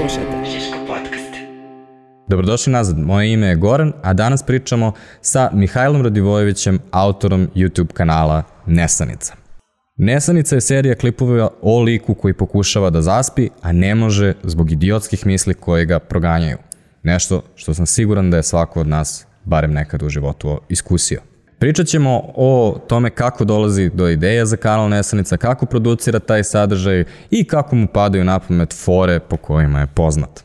slušate Žiško podcast. Dobrodošli nazad, moje ime je Goran, a danas pričamo sa Mihajlom Radivojevićem, autorom YouTube kanala Nesanica. Nesanica je serija klipova o liku koji pokušava da zaspi, a ne može zbog idiotskih misli koje ga proganjaju. Nešto što sam siguran da je svako od nas, barem nekad u životu, iskusio. Pričat ćemo o tome kako dolazi do ideja za kanal Nesanica, kako producira taj sadržaj i kako mu padaju na pamet fore po kojima je poznat.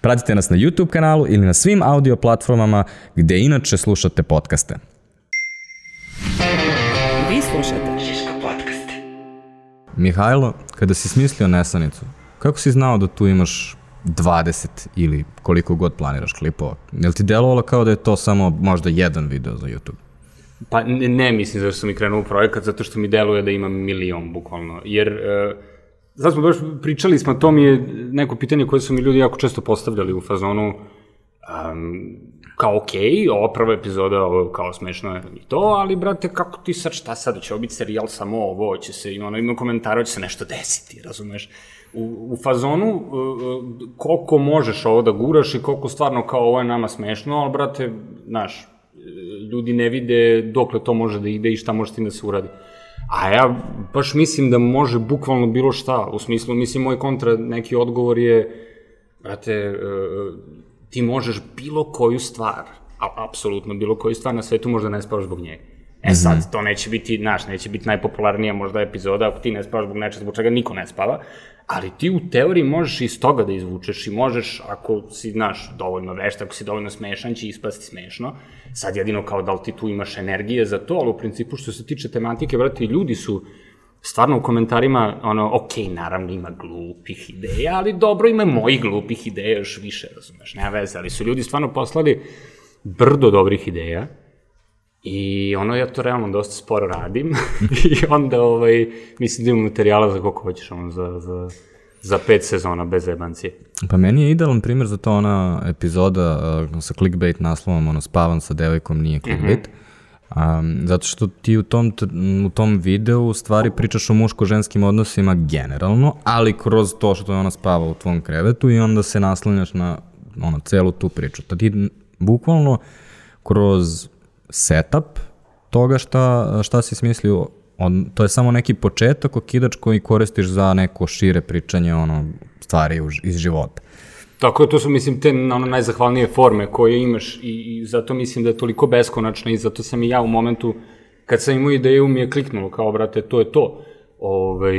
Pratite nas na YouTube kanalu ili na svim audio platformama gde inače slušate podcaste. Vi slušate Žiško podcast. Mihajlo, kada si smislio Nesanicu, kako si znao da tu imaš 20 ili koliko god planiraš klipova? Je li ti delovalo kao da je to samo možda jedan video za YouTube? Pa ne, ne mislim zašto sam i krenuo u projekat, zato što mi deluje da imam milion, bukvalno. Jer, e, sad smo baš pričali smo, to mi je neko pitanje koje su mi ljudi jako često postavljali u fazonu, um, kao okej, okay, ova prva epizoda, ovo kao smešno je i to, ali brate, kako ti sad, šta sad, će ovo biti serijal samo ovo, će se, ima, ono, ima komentara, će se nešto desiti, razumeš? U, u fazonu, uh, koliko možeš ovo da guraš i koliko stvarno kao ovo je nama smešno, ali brate, znaš, ljudi ne vide dokle to može da ide i šta može s tim da se uradi. A ja baš mislim da može bukvalno bilo šta, u smislu, mislim, moj kontra neki odgovor je, brate, e, ti možeš bilo koju stvar, a, apsolutno bilo koju stvar na svetu možda ne spavaš zbog nje. E sad, to neće biti, znaš, neće biti najpopularnija možda epizoda ako ti ne spavaš zbog nečega zbog čega niko ne spava, ali ti u teoriji možeš iz toga da izvučeš i možeš, ako si, znaš, dovoljno vešta, ako si dovoljno smešan, će ispasti smešno. Sad jedino kao da li ti tu imaš energije za to, ali u principu što se tiče tematike, brate, ljudi su stvarno u komentarima, ono, ok, naravno ima glupih ideja, ali dobro ima mojih glupih ideja još više, razumeš, nema veze, ali su ljudi stvarno poslali brdo dobrih ideja, I ono, ja to realno dosta sporo radim i onda, ovaj, mislim da imam materijala za koliko hoćeš, ono, za, za, za pet sezona bez jebancije. Pa meni je idealan primjer za to ona epizoda uh, sa clickbait naslovom, ono, spavan sa devojkom nije clickbait. Mm -hmm. Um, zato što ti u tom, u tom videu u stvari pričaš o muško-ženskim odnosima generalno, ali kroz to što je ona spava u tvom krevetu i onda se naslanjaš na ono, celu tu priču. Ta ti bukvalno kroz setup toga šta, šta si smislio, on, to je samo neki početak okidač koji koristiš za neko šire pričanje ono, stvari uz, iz života. Tako to su, mislim, te ono, najzahvalnije forme koje imaš i, i zato mislim da je toliko beskonačno i zato sam i ja u momentu, kad sam imao ideju, mi je kliknulo kao, brate, to je to. Ove,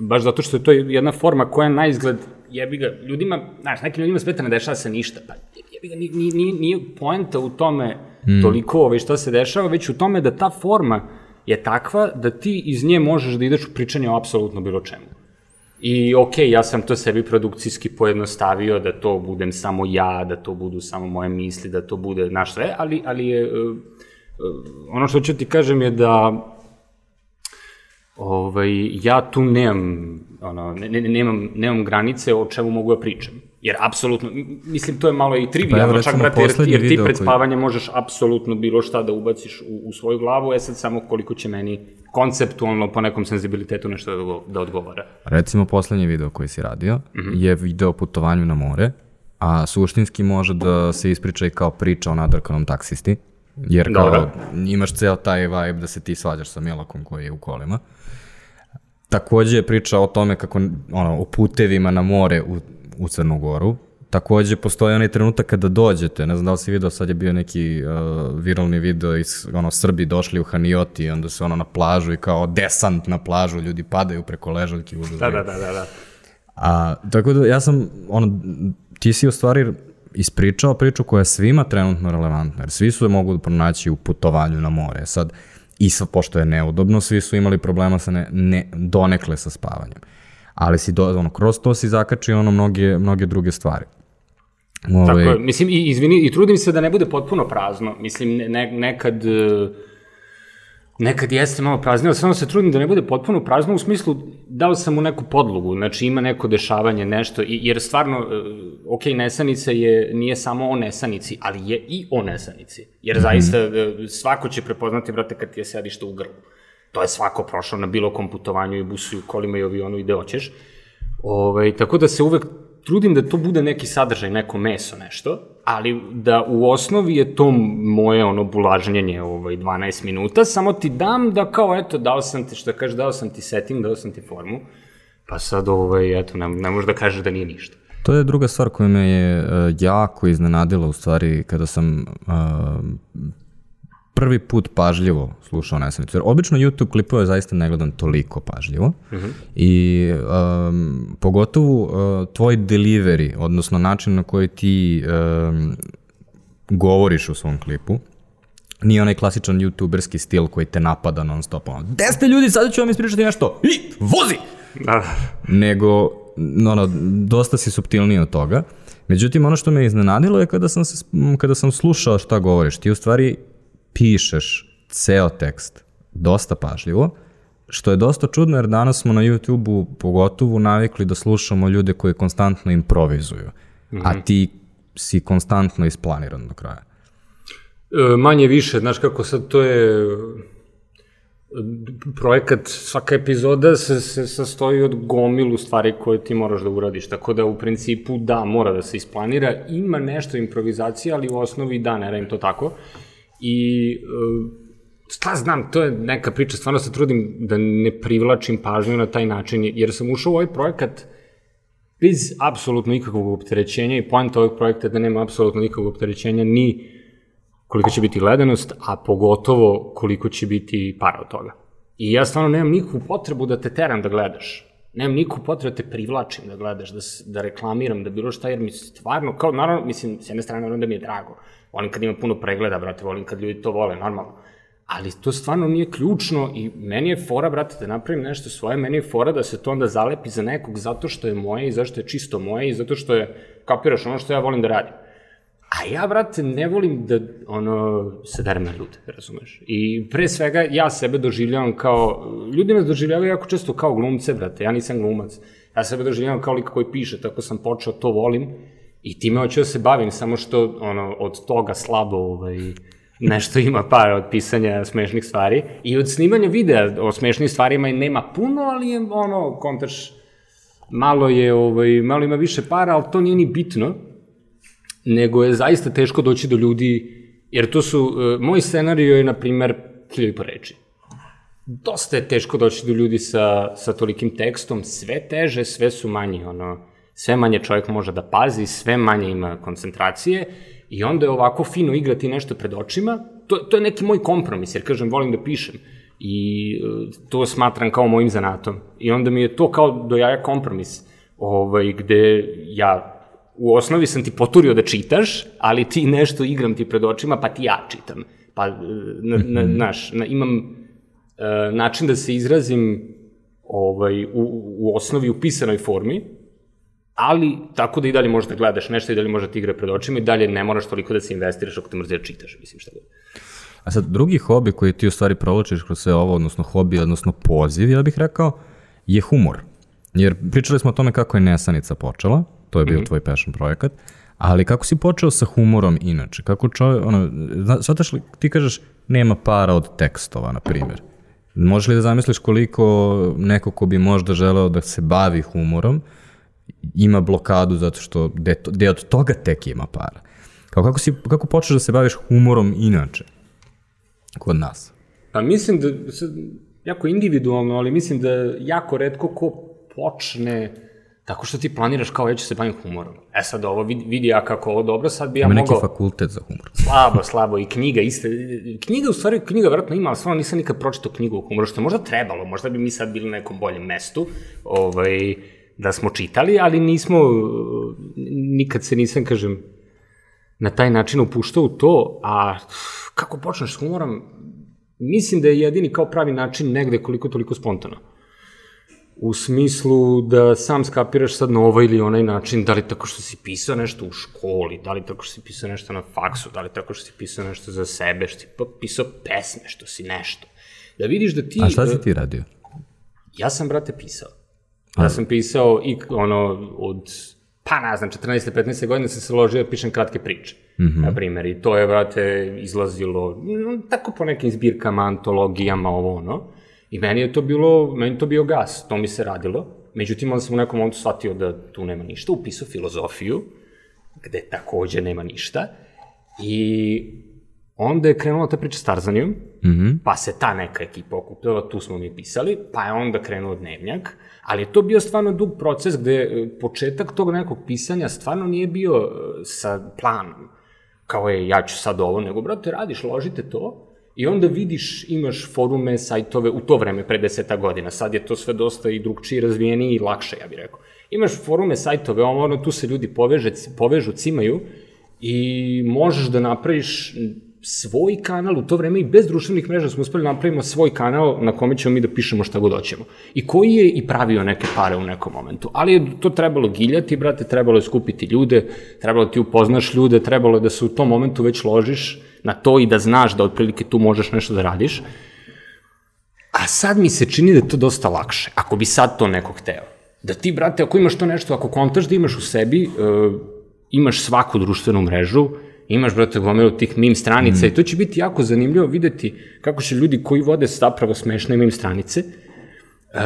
baš zato što je to jedna forma koja na izgled jebi ga, ljudima, znaš, nekim ljudima sveta ne dešava se ništa, pa jebi ga, nije, nije, nije poenta u tome mm. toliko ove, šta se dešava, već u tome da ta forma je takva da ti iz nje možeš da ideš u pričanje o apsolutno bilo čemu. I okej, okay, ja sam to sebi produkcijski pojednostavio da to budem samo ja, da to budu samo moje misli, da to bude naš sve, ali, ali je, uh, ono što ću ti kažem je da ovaj, ja tu nemam, ono, ne, ne, nemam, nemam granice o čemu mogu da pričam. Jer apsolutno, mislim, to je malo i trivialno, pa čak, brate, jer, jer ti pred spavanje koji... možeš apsolutno bilo šta da ubaciš u, u svoju glavu, e sad samo koliko će meni konceptualno po nekom senzibilitetu nešto da, da odgovara. Recimo, poslednji video koji si radio mm -hmm. je video o putovanju na more, a suštinski može da se ispriča i kao priča o nadrkanom taksisti, jer kao Dobro. imaš ceo taj vibe da se ti svađaš sa Milakom koji je u kolima. Takođe je priča o tome kako, ono, o putevima na more u, u Crnu Goru. Takođe postoji onaj trenutak kada dođete, ne znam da li si vidio, sad je bio neki uh, viralni video iz, ono, Srbi došli u Hanioti i onda se ono na plažu i kao desant na plažu, ljudi padaju preko ležaljki. Da, da, da, da, da. A, tako da ja sam, ono, ti si u stvari ispričao priču koja je svima trenutno relevantna, jer svi su je mogu pronaći u putovanju na more. Sad, I sa, pošto je neudobno, svi su imali problema sa ne, ne, donekle sa spavanjem. Ali si do, ono, kroz to si zakačio ono mnoge, mnoge druge stvari. Ove... Tako je, mislim, i, izvini, i trudim se da ne bude potpuno prazno. Mislim, ne, nekad... Uh nekad jeste malo praznije, ali samo se trudim da ne bude potpuno prazno u smislu dao sam mu neku podlogu, znači ima neko dešavanje, nešto, jer stvarno, e, ok, nesanica je, nije samo o nesanici, ali je i o nesanici, jer mm -hmm. zaista e, svako će prepoznati, brate, kad ti je sedište u grlu. To je svako prošao na bilo kom putovanju i busu i kolima i avionu i gde hoćeš. Ove, ovaj, tako da se uvek trudim da to bude neki sadržaj, neko meso, nešto, ali da u osnovi je to moje ono bulažnjenje ovaj 12 minuta, samo ti dam da kao eto dao sam ti što kaže dao sam ti setting, dao sam ti formu. Pa sad ovaj eto ne, ne možeš da kažeš da nije ništa. To je druga stvar koja me je uh, jako iznenadila u stvari kada sam uh, prvi put pažljivo slušao Nesanicu. Jer obično YouTube klipove zaista ne gledam toliko pažljivo. Uh -huh. I um, pogotovo uh, tvoj delivery, odnosno način na koji ti um, govoriš u svom klipu, nije onaj klasičan youtuberski stil koji te napada non stop. Ono, Gde ste ljudi, sada ću vam ispričati nešto. I, vozi! Da. Nego, ono, dosta si subtilniji od toga. Međutim, ono što me iznenadilo je kada sam, se, kada sam slušao šta govoriš. Ti u stvari pišeš ceo tekst dosta pažljivo, što je dosta čudno jer danas smo na YouTube-u pogotovo navikli da slušamo ljude koji konstantno improvizuju, mm -hmm. a ti si konstantno isplaniran do kraja. E, manje više, znaš kako sad to je projekat, svaka epizoda se, se sastoji od gomilu stvari koje ti moraš da uradiš, tako da u principu da, mora da se isplanira, ima nešto improvizacije, ali u osnovi da, ne radim to tako. I uh, šta znam, to je neka priča, stvarno se trudim da ne privlačim pažnju na taj način, jer sam ušao u ovaj projekat bez apsolutno nikakvog opterećenja i poenta ovog projekta je da nema apsolutno nikakvog opterećenja ni koliko će biti gledanost, a pogotovo koliko će biti para od toga. I ja stvarno nemam nikakvu potrebu da te teram da gledaš. Nemam nikakvu potrebu da te privlačim da gledaš, da, da reklamiram, da bilo šta, jer mi stvarno, kao, naravno, mislim, s jedne strane, naravno da mi je drago. Volim kad ima puno pregleda, brate, volim kad ljudi to vole, normalno. Ali to stvarno nije ključno i meni je fora, brate, da napravim nešto svoje, meni je fora da se to onda zalepi za nekog zato što je moje i zašto je čisto moje i zato što je, kapiraš ono što ja volim da radim. A ja, brate, ne volim da, ono, se derem na ljude, razumeš? I pre svega, ja sebe doživljavam kao, ljudi nas doživljavaju jako često kao glumce, brate, ja nisam glumac. Ja sebe doživljavam kao lik koji piše, tako sam počeo, to volim. I time hoću da se bavim, samo što, ono, od toga slabo, ovaj, nešto ima par od pisanja smešnih stvari. I od snimanja videa o smešnim stvarima nema puno, ali je, ono, kontaš, malo je, ovaj, malo ima više para, ali to nije ni bitno nego je zaista teško doći do ljudi, jer to su, uh, moj scenario je, na primer, hiljadu po reči. Dosta je teško doći do ljudi sa, sa tolikim tekstom, sve teže, sve su manji, ono, sve manje čovjek može da pazi, sve manje ima koncentracije i onda je ovako fino igrati nešto pred očima, to, to je neki moj kompromis, jer kažem, volim da pišem i uh, to smatram kao mojim zanatom. I onda mi je to kao do jaja kompromis, ovaj, gde ja u osnovi sam ti poturio da čitaš, ali ti nešto igram ti pred očima, pa ti ja čitam. Pa, na, na, mhm. naš, na, imam uh, način da se izrazim ovaj, u, u osnovi u pisanoj formi, ali tako da i dalje možeš da gledaš nešto i dalje možeš da ti igra pred očima i dalje ne moraš toliko da se investiraš ako te mrzi da čitaš, mislim šta god. A sad, drugi hobi koji ti u stvari provlačiš kroz sve ovo, odnosno hobi, odnosno poziv, ja bih rekao, je humor. Jer pričali smo o tome kako je Nesanica počela, to je bio mm -hmm. tvoj passion projekat, ali kako si počeo sa humorom inače? Kako čovjek, ono, shvataš li, ti kažeš, nema para od tekstova, na primjer. Možeš li da zamisliš koliko neko ko bi možda želeo da se bavi humorom, ima blokadu zato što gde od toga tek ima para. Kao kako, si, kako počeš da se baviš humorom inače kod nas? Pa mislim da, jako individualno, ali mislim da jako redko ko počne Tako što ti planiraš kao ja ću se bavim humorom. E sad ovo vidi, vidi ja kako ovo dobro, sad bi ja ima mogao... Ima neki fakultet za humor. Slabo, slabo. I knjiga iste. Knjiga u stvari, knjiga vjerojatno ima, ali stvarno nisam nikad pročitao knjigu o humoru, što je možda trebalo. Možda bi mi sad bili na nekom boljem mestu. Ovaj, da smo čitali, ali nismo, nikad se nisam, kažem, na taj način upuštao u to, a kako počneš s humorom, mislim da je jedini kao pravi način negde koliko toliko spontano u smislu da sam skapiraš sad na ovaj ili onaj način, da li tako što si pisao nešto u školi, da li tako što si pisao nešto na faksu, da li tako što si pisao nešto za sebe, što si pisao pesme, što si nešto. Da vidiš da ti... A šta si ti radio? Ja sam, brate, pisao. Ja sam pisao i ono od, pa ne znam, 14. 15. godine sam se ložio da pišem kratke priče. Mm -hmm. Na primjer, i to je, brate, izlazilo tako po nekim zbirkama, antologijama, ovo ono. I meni je to bilo, meni to bio gas, to mi se radilo. međutim, onda sam u nekom momentu shvatio da tu nema ništa, upisao filozofiju, gde takođe nema ništa, i onda je krenula ta priča s Tarzanijom, mm -hmm. pa se ta neka ekipa okupila, tu smo mi pisali, pa je onda krenuo dnevnjak, ali je to bio stvarno dug proces gde e, početak tog nekog pisanja stvarno nije bio e, sa planom, kao je ja ću sad ovo, nego brate radiš, ložite to, I onda vidiš, imaš forume, sajtove, u to vreme, pre deseta godina, sad je to sve dosta i drugčije razvijenije i lakše, ja bih rekao. Imaš forume, sajtove, ono, tu se ljudi poveže, povežu, cimaju i možeš da napraviš svoj kanal, u to vreme i bez društvenih mreža smo uspeli da napravimo svoj kanal na kome ćemo mi da pišemo šta god hoćemo. I koji je i pravio neke pare u nekom momentu. Ali je to trebalo giljati, brate, trebalo je skupiti ljude, trebalo ti upoznaš ljude, trebalo je da se u tom momentu već ložiš na to i da znaš da otprilike tu možeš nešto da radiš. A sad mi se čini da je to dosta lakše, ako bi sad to neko hteo. Da ti, brate, ako imaš to nešto, ako kontaš da imaš u sebi, uh, imaš svaku društvenu mrežu, imaš, brate, gomilu tih mim stranica mm. i to će biti jako zanimljivo videti kako će ljudi koji vode zapravo smešne mim stranice, uh,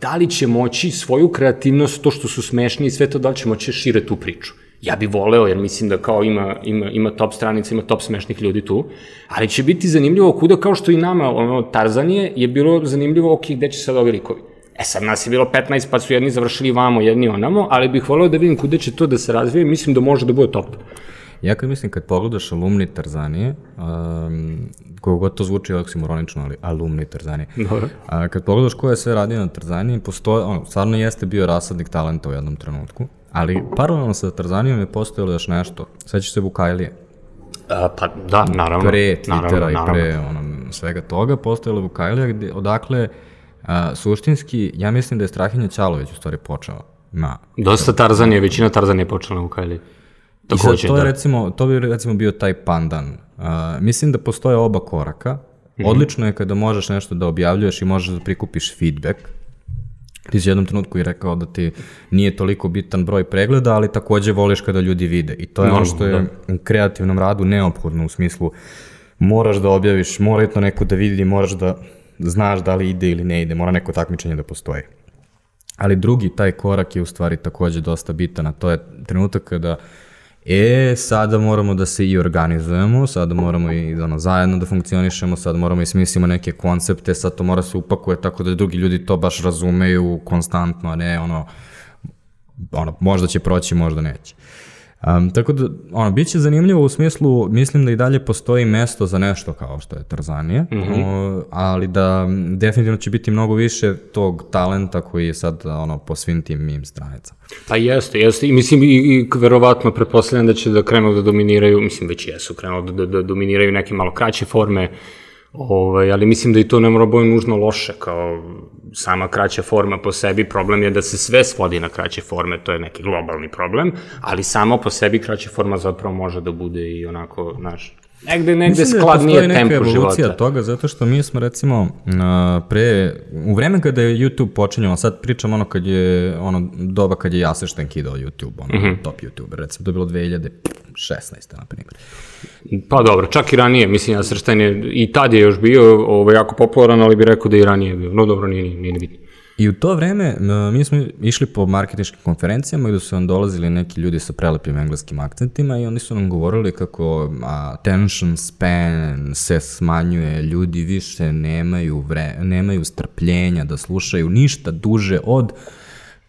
da li će moći svoju kreativnost, to što su smešni i sve to, da li će moći da šire tu priču. Ja bih voleo, jer mislim da kao ima, ima, ima top stranica, ima top smešnih ljudi tu, ali će biti zanimljivo kuda kao što i nama, ono, Tarzanije, je bilo zanimljivo, ok, gde će sad ovi likovi. E sad, nas je bilo 15, pa su jedni završili vamo, jedni onamo, ali bih voleo da vidim kuda će to da se razvije, mislim da može da bude top. Ja kad mislim, kad pogledaš alumni Tarzanije, um, kogo god to zvuči oksimoronično, ali alumni Tarzanije, a, kad pogledaš ko je sve radio na Tarzaniji, postoje, ono, stvarno jeste bio rasadnik talenta u jednom trenutku, Ali paralelno sa Tarzanijom je postojalo još nešto. Sećaš se Vukajlije? A, pa da, naravno. Pre Twittera naravno, i pre ono, svega toga postojalo Vukajlija gde, odakle a, suštinski, ja mislim da je Strahinja Ćalović u stvari počeo. Na, Dosta Tarzanije, većina Tarzanije je počela na Vukajliji. Takođe, to, je, da. recimo, to bi recimo bio taj pandan. Uh, mislim da postoje oba koraka. Mm -hmm. Odlično je kada možeš nešto da objavljuješ i možeš da prikupiš feedback, ti si jednom trenutku i rekao da ti nije toliko bitan broj pregleda, ali takođe voliš kada ljudi vide. I to je ono što je da. u kreativnom radu neophodno u smislu moraš da objaviš, mora to neko da vidi, moraš da znaš da li ide ili ne ide, mora neko takmičenje da postoji. Ali drugi, taj korak je u stvari takođe dosta bitan, a to je trenutak kada uh, E, sada moramo da se i organizujemo, sada moramo i ono, zajedno da funkcionišemo, sada moramo i smislimo neke koncepte, sad to mora se upakuje tako da drugi ljudi to baš razumeju konstantno, a ne ono, ono možda će proći, možda neće. Um, tako da, ono, bit će zanimljivo u smislu, mislim da i dalje postoji mesto za nešto kao što je Tarzanije, mm -hmm. o, ali da definitivno će biti mnogo više tog talenta koji je sad ono, po svim tim mim stranicama. Pa jeste, jeste, i mislim i, i verovatno pretpostavljam da će da krenu da dominiraju, mislim već jesu krenu da, da, da dominiraju neke malo kraće forme, Ovaj, ali mislim da i to ne mora biti nužno loše, kao sama kraća forma po sebi, problem je da se sve svodi na kraće forme, to je neki globalni problem, ali samo po sebi kraća forma zapravo može da bude i onako, znaš, negde, negde Mislim tempo života. Mislim da postoji neka evolucija toga, zato što mi smo recimo pre, u vreme kada je YouTube počinjao, sad pričam ono kad je, ono doba kad je Jasešten kidao YouTube, ono mm -hmm. top YouTuber, recimo to je bilo 2016. na primjer. Pa dobro, čak i ranije, mislim, Jasešten je, i tad je još bio ovaj, jako popularan, ali bih rekao da i ranije bio, no dobro, nije, nije, nije bitno. I u to vreme mi smo išli po marketinškim konferencijama gde su nam dolazili neki ljudi sa prelepim engleskim akcentima i oni su nam govorili kako attention span se smanjuje, ljudi više nemaju, vre, nemaju strpljenja da slušaju ništa duže od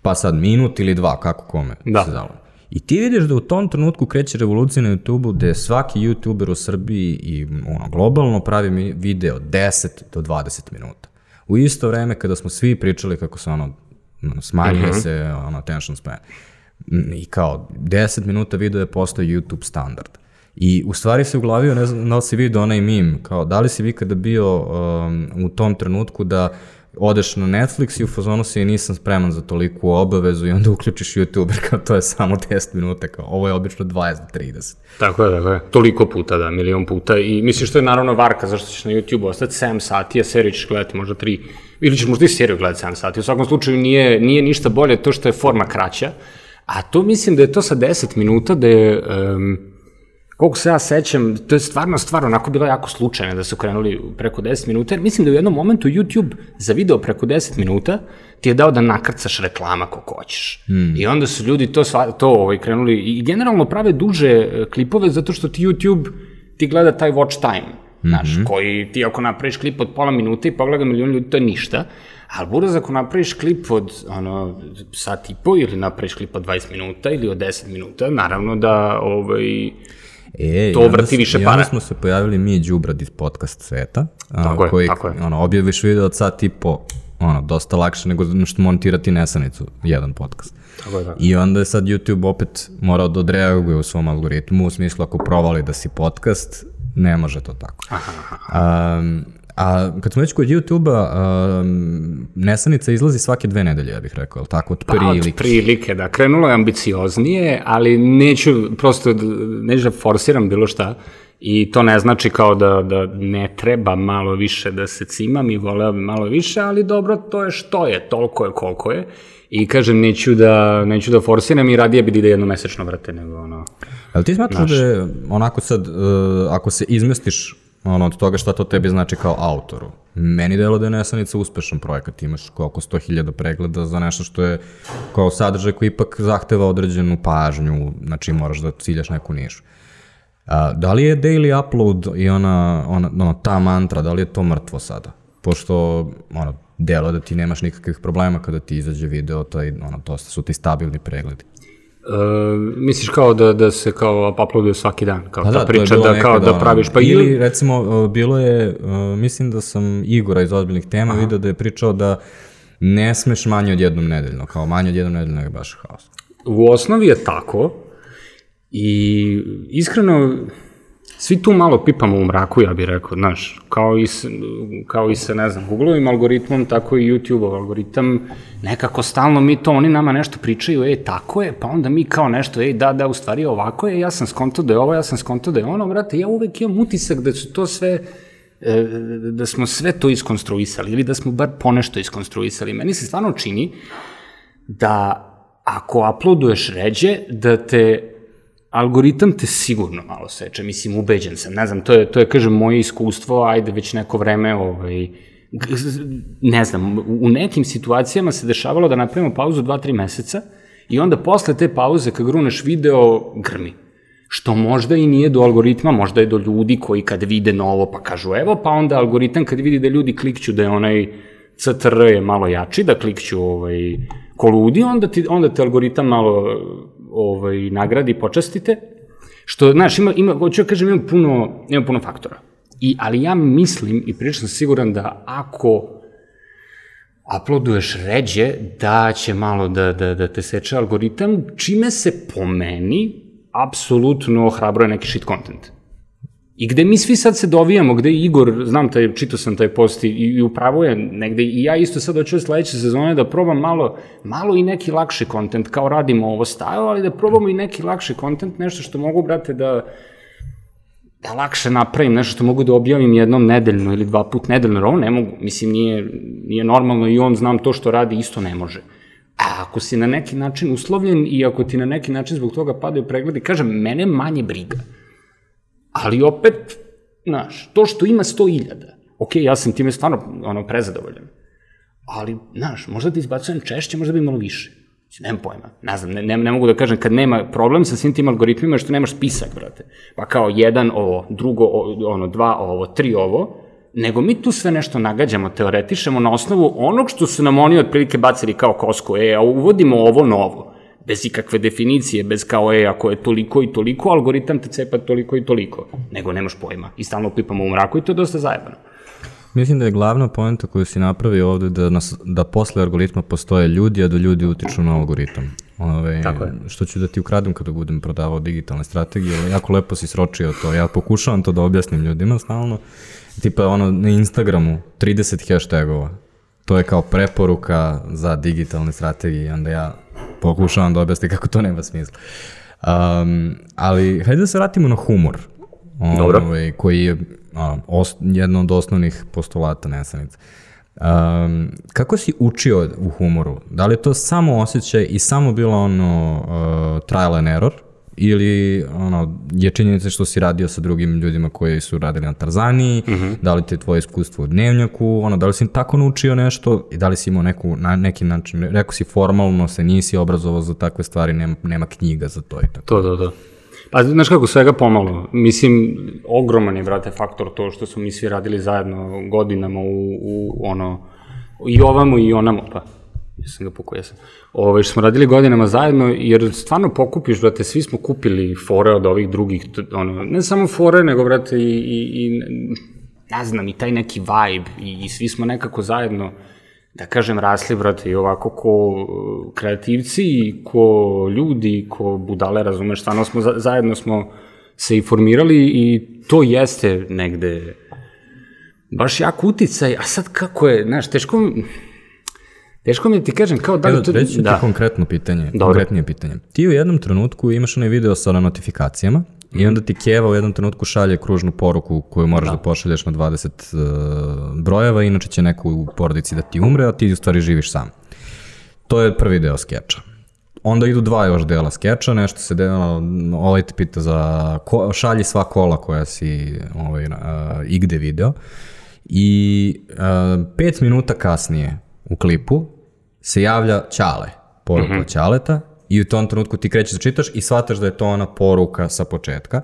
pa sad minut ili dva, kako kome da. se zalo. I ti vidiš da u tom trenutku kreće revolucija na YouTube-u gde svaki YouTuber u Srbiji i ono, globalno pravi video 10 do 20 minuta u isto vreme kada smo svi pričali kako se ono, smanjuje uh mhm. -huh. se ono attention span. I kao 10 minuta video je postao YouTube standard. I u stvari se uglavio, ne znam da li si vidio onaj mim, kao da li si vi kada bio um, u tom trenutku da odeš na Netflix i u fazonu si nisam spreman za toliku obavezu i onda uključiš YouTube, kao to je samo 10 minuta, kao ovo je obično 20 do 30. Tako je, tako je. Toliko puta, da, milion puta. I misliš što je naravno varka, zašto ćeš na YouTube ostati 7 sati, a seriju ćeš gledati možda 3, ili ćeš možda i seriju gledati 7 sati. U svakom slučaju nije, nije ništa bolje to što je forma kraća, a to mislim da je to sa 10 minuta da je... Um, koliko se ja sećam, to je stvarno stvar onako bilo jako slučajno da su krenuli preko 10 minuta, jer mislim da u jednom momentu YouTube za video preko 10 minuta ti je dao da nakrcaš reklama kako hoćeš. Mm. I onda su ljudi to, to ovaj, krenuli i generalno prave duže e, klipove zato što ti YouTube ti gleda taj watch time, mm -hmm. znaš, koji ti ako napraviš klip od pola minuta i pogleda milion ljudi, to je ništa. Ali buraz ako napraviš klip od ono, sat i po ili napraviš klip od 20 minuta ili od 10 minuta, naravno da ovaj, E, to vrti više para. I onda smo se pojavili mi Đubrad iz podcast sveta, tako a, koji, je, tako je. ono, objaviš video od sat i po, ono, dosta lakše nego što montirati nesanicu, jedan podcast. Tako je, tako. I onda je sad YouTube opet morao da odreaguje u svom algoritmu, u smislu ako provali da si podcast, ne može to tako. Aha, aha. Um, a kad smo već kod YouTube-a, um, Nesanica izlazi svake dve nedelje, ja bih rekao, ali tako, od prilike. Pa, od prilike, da. Krenulo je ambicioznije, ali neću, prosto, neću da forsiram bilo šta. I to ne znači kao da, da ne treba malo više da se cimam i voleo bi malo više, ali dobro, to je što je, toliko je koliko je. I kažem, neću da, neću da forsiram i radije bi da ide jednomesečno vrate nego ono... Ali ti smatraš naš... da je onako sad, uh, ako se izmestiš ono, od toga šta to tebi znači kao autoru. Meni delo da je Nesanica uspešan projekat, imaš oko 100.000 pregleda za nešto što je kao sadržaj koji ipak zahteva određenu pažnju, znači moraš da ciljaš neku nišu. A, da li je daily upload i ona, ona, ona, ta mantra, da li je to mrtvo sada? Pošto, ono, delo da ti nemaš nikakvih problema kada ti izađe video, taj, ono, to su ti stabilni pregledi. Uh, misliš kao da, da se kao uploaduje svaki dan, kao Pa ta da, priča da kao da praviš, pa ili, ili... recimo, uh, bilo je, uh, mislim da sam Igora iz ozbiljnih tema Aha. video da je pričao da ne smeš manje od jednom nedeljno, kao manje od jednom nedeljno je baš haos. U osnovi je tako i iskreno svi tu malo pipamo u mraku, ja bih rekao, znaš, kao i, kao i sa, ne znam, Google-ovim algoritmom, tako i YouTube-ov algoritam, nekako stalno mi to, oni nama nešto pričaju, ej, tako je, pa onda mi kao nešto, ej, da, da, u stvari ovako je, ja sam skonto da je ovo, ja sam skonto da je ono, brate, ja uvek imam utisak da su to sve, e, da smo sve to iskonstruisali, ili da smo bar ponešto iskonstruisali. Meni se stvarno čini da ako uploaduješ ređe, da te algoritam te sigurno malo seče, mislim, ubeđen sam, ne znam, to je, to je, kažem, moje iskustvo, ajde već neko vreme, ovaj, ne znam, u nekim situacijama se dešavalo da napravimo pauzu 2-3 meseca i onda posle te pauze kad gruneš video, grmi. Što možda i nije do algoritma, možda je do ljudi koji kad vide novo pa kažu evo, pa onda algoritam kad vidi da ljudi klikću da je onaj CTR je malo jači, da klikću ovaj, koludi, onda, ti, onda te algoritam malo ovaj, nagradi, počastite, što, znaš, ima, ima, hoću da kažem, ima puno, ima puno faktora. I, ali ja mislim i prilično siguran da ako uploaduješ ređe, da će malo da, da, da te seče algoritam, čime se po meni apsolutno ohrabruje neki shit content. I gde mi svi sad se dovijamo, gde Igor, znam taj, čitao sam taj post i, i upravo je negde, i ja isto sad hoću sledeće sezone da probam malo, malo i neki lakši kontent, kao radimo ovo style, ali da probamo i neki lakši kontent, nešto što mogu, brate, da, da lakše napravim, nešto što mogu da objavim jednom nedeljno ili dva put nedeljno, jer ovo ne mogu, mislim, nije, nije normalno i on znam to što radi, isto ne može. A ako si na neki način uslovljen i ako ti na neki način zbog toga padaju pregledi, kažem, mene manje briga ali opet, znaš, to što ima 100.000, ok, ja sam time stvarno ono, prezadovoljan, ali, znaš, možda ti izbacujem češće, možda bi imalo više. Nemam pojma, ne znam, ne, ne, ne mogu da kažem kad nema problem sa svim tim algoritmima što nemaš spisak, brate. Pa kao jedan ovo, drugo, ono, dva ovo, tri ovo, nego mi tu sve nešto nagađamo, teoretišemo na osnovu onog što su nam oni otprilike bacili kao kosku, e, a uvodimo ovo novo bez ikakve definicije, bez kao, e, ako je toliko i toliko, algoritam te cepa toliko i toliko, nego nemaš pojma. I stalno pipamo u mraku i to je dosta zajebano. Mislim da je glavna poenta koju si napravio ovde da, nas, da posle algoritma postoje ljudi, a da ljudi utiču na algoritam. Ove, Tako je. Što ću da ti ukradem kada budem prodavao digitalne strategije, ali jako lepo si sročio to. Ja pokušavam to da objasnim ljudima stalno. Tipa ono na Instagramu 30 hashtagova. To je kao preporuka za digitalne strategije onda ja pokušavam da objasnim kako to nema smisla. Um, ali hajde da se vratimo na humor. Dobro. Ovaj, koji je um, os, jedno od osnovnih postulata nesanica. Um, kako si učio u humoru? Da li je to samo osjećaj i samo bilo ono uh, trial and error? Ili ono, je činjenica što si radio sa drugim ljudima koji su radili na Tarzaniji, mm -hmm. da li te tvoje iskustvo u dnevnjaku, ono, da li si tako naučio nešto i da li si imao neku, na neki način, rekao si formalno se nisi obrazovao za takve stvari, nema, nema knjiga za to i tako. To, da, da. Pa, znaš kako, svega pomalo. Mislim, ogroman je, brate, faktor to što smo mi svi radili zajedno godinama u, u ono, i ovamo i onamo, pa ja sam ga pokojao sam. Ove, što smo radili godinama zajedno, jer stvarno pokupiš, brate, svi smo kupili fore od ovih drugih, ono, ne samo fore, nego, brate, i, i, i ne znam, i taj neki vibe, i, i svi smo nekako zajedno, da kažem, rasli, brate, i ovako ko uh, kreativci, i ko ljudi, ko budale, razumeš, stvarno smo, zajedno smo se i formirali i to jeste negde baš jak uticaj, a sad kako je, znaš, teško, Teško mi da ti kažem, kao da li to... Reći da. ti konkretno pitanje, Dobro. konkretnije pitanje. Ti u jednom trenutku imaš onaj video sa notifikacijama i onda ti Keva u jednom trenutku šalje kružnu poruku koju moraš da, da pošalješ na 20 uh, brojeva, inače će neko u porodici da ti umre, a ti u stvari živiš sam. To je prvi deo skeča. Onda idu dva još dela skeča, nešto se dela, ovaj te pita za, ko, šalji sva kola koja si ovaj, uh, igde video. I uh, pet minuta kasnije u klipu se javlja Ćale, poruka mm -hmm. Ćaleta, i u tom trenutku ti krećeš da čitaš i shvataš da je to ona poruka sa početka.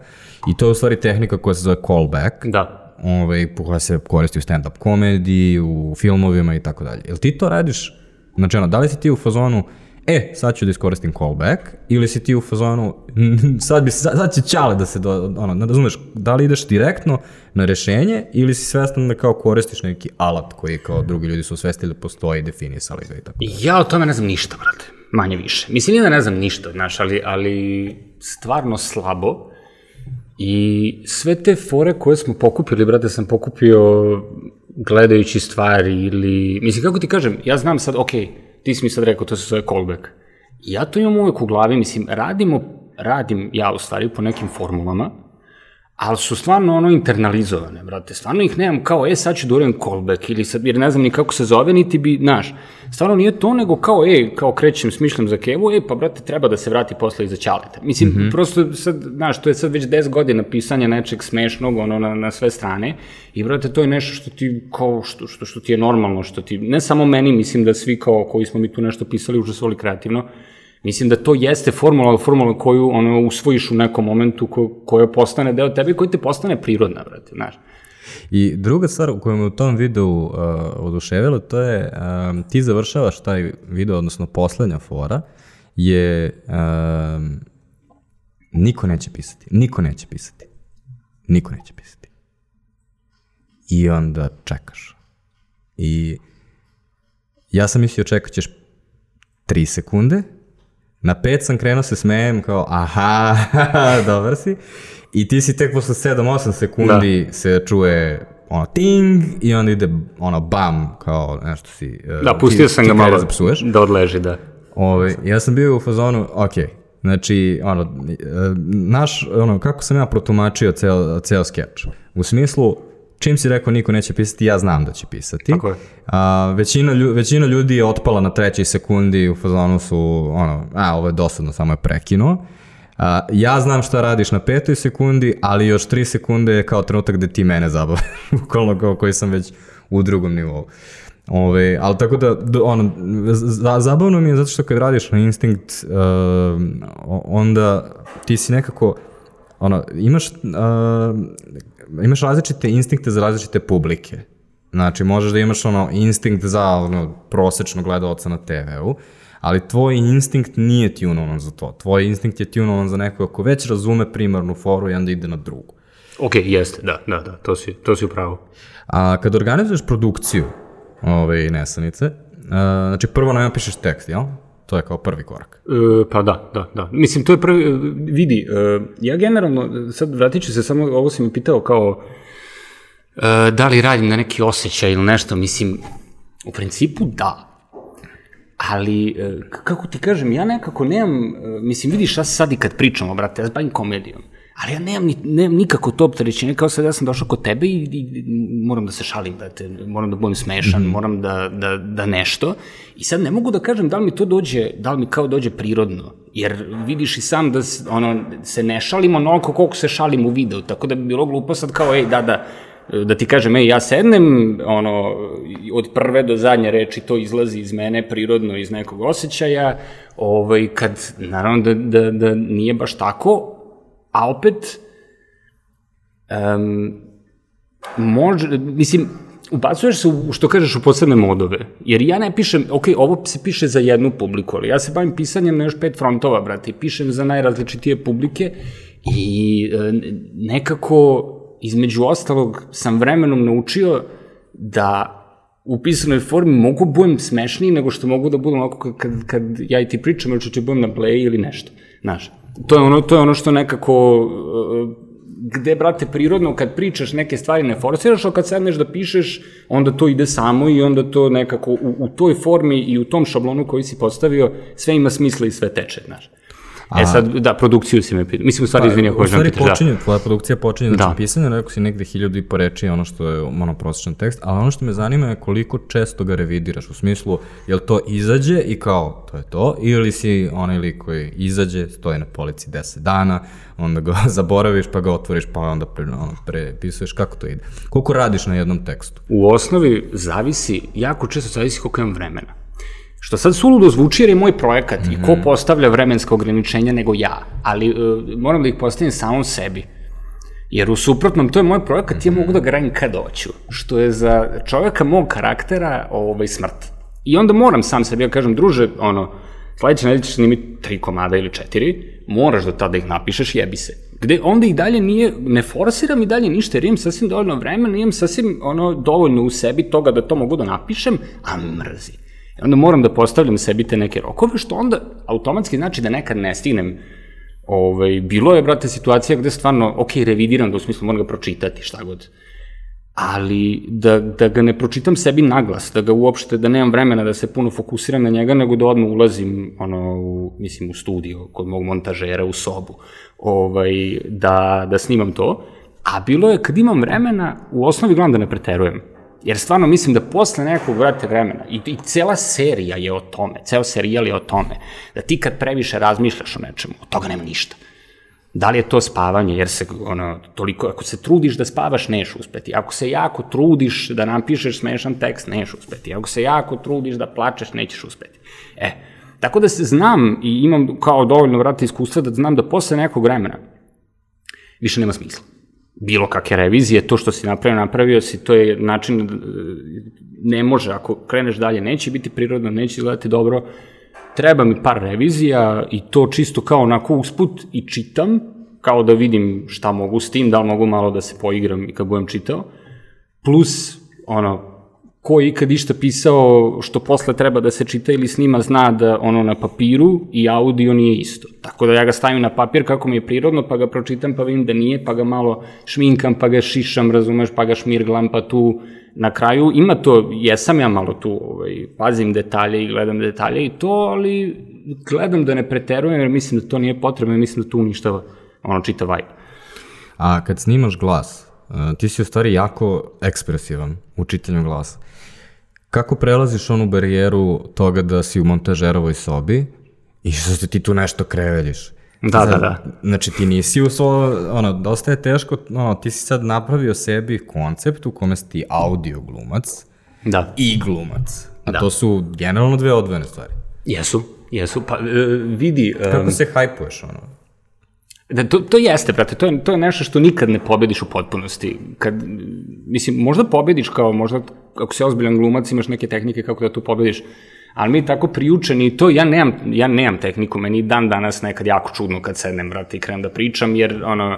I to je u stvari tehnika koja se zove callback. Da. Ovaj, koja se koristi u stand-up komediji, u filmovima i tako dalje. Jel ti to radiš? Znači, ono, da li si ti u fazonu e, sad ću da iskoristim callback, ili si ti u fazonu, sad, bi, sad, će čale da se, do, ono, razumeš, da li ideš direktno na rešenje, ili si svestan da kao koristiš neki alat koji kao drugi ljudi su svestili da postoji, definisali ga i tako. Ja o tome ne znam ništa, brate, manje više. Mislim, nije da ne znam ništa, znaš, ali, ali stvarno slabo. I sve te fore koje smo pokupili, brate, sam pokupio gledajući stvari ili... Mislim, kako ti kažem, ja znam sad, okej, okay, ti si mi sad rekao, to se zove callback. Ja to imam uvek u glavi, mislim, radimo, radim ja u stvari po nekim formulama, ali su stvarno ono internalizovane, brate. Stvarno ih nemam kao, e, sad ću da uradim callback, ili sad, jer ne znam ni kako se zove, niti bi, znaš, stvarno nije to, nego kao, e, kao krećem, smišljam za kevu, e, pa, brate, treba da se vrati posle iza ćaleta. Mislim, mm -hmm. prosto, sad, znaš, to je sad već 10 godina pisanja nečeg smešnog, ono, na, na sve strane, i, brate, to je nešto što ti, kao, što, što, što ti je normalno, što ti, ne samo meni, mislim da svi kao, koji smo mi tu nešto pisali, užasvoli kreativno, Mislim da to jeste formula, formula koju ono, usvojiš u nekom momentu ko, koja postane deo tebe i koja te postane prirodna, brate, znaš. I druga stvar u kojoj me u tom videu uh, oduševilo, to je uh, ti završavaš taj video, odnosno poslednja fora, je uh, niko neće pisati, niko neće pisati, niko neće pisati. I onda čekaš. I ja sam mislio čekat ćeš 3 sekunde, Na pet sam krenuo se smejem kao aha, dobar si. I ti si tek posle 7-8 sekundi da. se čuje ono ting i onda ide ono bam kao nešto si... Uh, da, pustio ti, sam ti ga malo da, da odleži, da. Ove, ja sam bio u fazonu, ok, znači, ono, uh, naš, ono, kako sam ja protumačio ceo, ceo skeč? U smislu, čim si rekao niko neće pisati, ja znam da će pisati. Tako je. A, većina, lju, većina ljudi je otpala na trećoj sekundi, u fazonu su, ono, a, ovo je dosadno, samo je prekinuo. A, ja znam šta radiš na petoj sekundi, ali još tri sekunde je kao trenutak gde ti mene zabavaš, bukvalno kao koji sam već u drugom nivou. Ove, ali tako da, ono, zabavno mi je zato što kad radiš na instinkt, uh, onda ti si nekako, ono, imaš, uh, imaš različite instinkte za različite publike. Znači, možeš da imaš ono instinkt za ono, prosečno gledalca na TV-u, ali tvoj instinkt nije tunovan za to. Tvoj instinkt je tunovan za nekoga ko već razume primarnu foru i onda ide na drugu. Ok, jeste, da, da, da, to si, to si upravo. A kad organizuješ produkciju ove nesanice, a, znači prvo napišeš tekst, jel? To je kao prvi korak. E, pa da, da, da. Mislim, to je prvi, e, vidi, e, ja generalno, sad vratit ću se samo, ovo si mi pitao kao, e, da li radim na neki osjećaj ili nešto, mislim, u principu da. Ali, e, kako ti kažem, ja nekako nemam, e, mislim, vidiš, ja sad i kad pričamo, brate, ja zbavim komedijom. Ali ja nemam, ni, nemam nikako to opterećenje, kao sad ja sam došao kod tebe i, i, moram da se šalim, brate, moram da budem smešan, mm -hmm. moram da, da, da nešto. I sad ne mogu da kažem da li mi to dođe, da li mi kao dođe prirodno. Jer vidiš i sam da se, ono, se ne šalim onoliko koliko se šalim u videu, tako da bi bilo glupo sad kao, ej, da, da, da ti kažem, ej, ja sednem, ono, od prve do zadnje reči to izlazi iz mene prirodno, iz nekog osjećaja, ovaj, kad, naravno, da, da, da nije baš tako, a opet, um, može, mislim, ubacuješ se u, što kažeš, u posebne modove. Jer ja ne pišem, ok, ovo se piše za jednu publiku, ali ja se bavim pisanjem na još pet frontova, brate, i pišem za najrazličitije publike i e, nekako, između ostalog, sam vremenom naučio da u pisanoj formi mogu budem smešniji nego što mogu da budem ovako kad, kad ja i ti pričam, ili ću budem na play ili nešto. Znaš, to je ono, to je ono što nekako e, gde, brate, prirodno kad pričaš neke stvari ne forsiraš, ali kad sedneš da pišeš, onda to ide samo i onda to nekako u, u toj formi i u tom šablonu koji si postavio, sve ima smisla i sve teče, znaš. A... E sad, da, produkciju si me pitao. Mislim, u stvari, pa, izvini ako pitaš. U stvari, počinje, tvoja produkcija počinje, znači da. pisanje, rekao si negde hiljadu i po reči ono što je monoprosječan tekst, ali ono što me zanima je koliko često ga revidiraš, u smislu, jel to izađe i kao, to je to, ili si onaj lik koji izađe, stoji na polici 10 dana, onda ga zaboraviš, pa ga otvoriš, pa onda pre, ono, prepisuješ, kako to ide? Koliko radiš na jednom tekstu? U osnovi zavisi, jako često zavisi koliko imam vremena. Što sad suludo zvuči jer je moj projekat mm -hmm. i ko mhm. postavlja vremenska ograničenja nego ja, ali uh, moram da ih postavim samom sebi. Jer u suprotnom, to je moj projekat, mm -hmm. ja mogu da ga radim kad hoću, što je za čoveka mog karaktera ovaj, smrt. I onda moram sam sebi, ja kažem, druže, ono, sledeće nedelje ćeš snimiti tri komada ili četiri, moraš da tada ih napišeš, jebi se. Gde onda i dalje nije, ne forsiram i dalje ništa, jer imam sasvim dovoljno vremena, imam sasvim ono, dovoljno u sebi toga da to mogu da napišem, a mrzi. Onda moram da postavljam sebi te neke rokove, što onda automatski znači da nekad ne stignem Ovaj, bilo je, brate, situacija gde stvarno, ok, revidiram da u smislu moram ga pročitati, šta god. Ali da, da ga ne pročitam sebi naglas, da ga uopšte, da nemam vremena da se puno fokusiram na njega, nego da odmah ulazim, ono, u, mislim, u studio, kod mog montažera, u sobu, ovaj, da, da snimam to. A bilo je, kad imam vremena, u osnovi gledam da ne preterujem Jer stvarno mislim da posle nekog, vrate, vremena, i, i cela serija je o tome, ceo serijal je o tome, da ti kad previše razmišljaš o nečemu, od toga nema ništa. Da li je to spavanje, jer se, ono, toliko, ako se trudiš da spavaš, neš uspeti. Ako se jako trudiš da napišeš smešan tekst, neš uspeti. Ako se jako trudiš da plačeš, nećeš uspeti. E, tako da se znam i imam kao dovoljno, vrata, iskustva da znam da posle nekog vremena više nema smisla bilo kakve revizije, to što si napravio, napravio si, to je način, e, ne može, ako kreneš dalje, neće biti prirodno, neće izgledati dobro, treba mi par revizija i to čisto kao onako usput i čitam, kao da vidim šta mogu s tim, da li mogu malo da se poigram i kad budem čitao, plus, ono, ko je ikad išta pisao što posle treba da se čita ili snima zna da ono na papiru i audio nije isto. Tako da ja ga stavim na papir kako mi je prirodno, pa ga pročitam pa vidim da nije, pa ga malo šminkam, pa ga šišam, razumeš, pa ga šmirglam, pa tu na kraju ima to, jesam ja malo tu, ovaj, pazim detalje i gledam detalje i to, ali gledam da ne preterujem jer mislim da to nije potrebno i mislim da to uništava ono čita vibe. A kad snimaš glas, ti si u stvari jako ekspresivan u čitanju glasa. Kako prelaziš onu barijeru toga da si u montažerovoj sobi i što se ti tu nešto kreveljiš? Da, Zad, da, da. Znači ti nisi u svo, ono, dosta je teško, ono, ti si sad napravio sebi koncept u kome si ti audio glumac da. i glumac. A da. to su generalno dve odvojene stvari. Jesu, jesu. Pa uh, vidi... Um, Kako se hajpuješ, ono? Da, to, to jeste, brate, to je, to je nešto što nikad ne pobediš u potpunosti. Kad, mislim, možda pobediš kao, možda ako si ozbiljan glumac imaš neke tehnike kako da tu pobediš, ali mi tako priučeni to, ja nemam, ja nemam tehniku, meni dan danas nekad jako čudno kad sednem, brate, i krenem da pričam, jer, ono,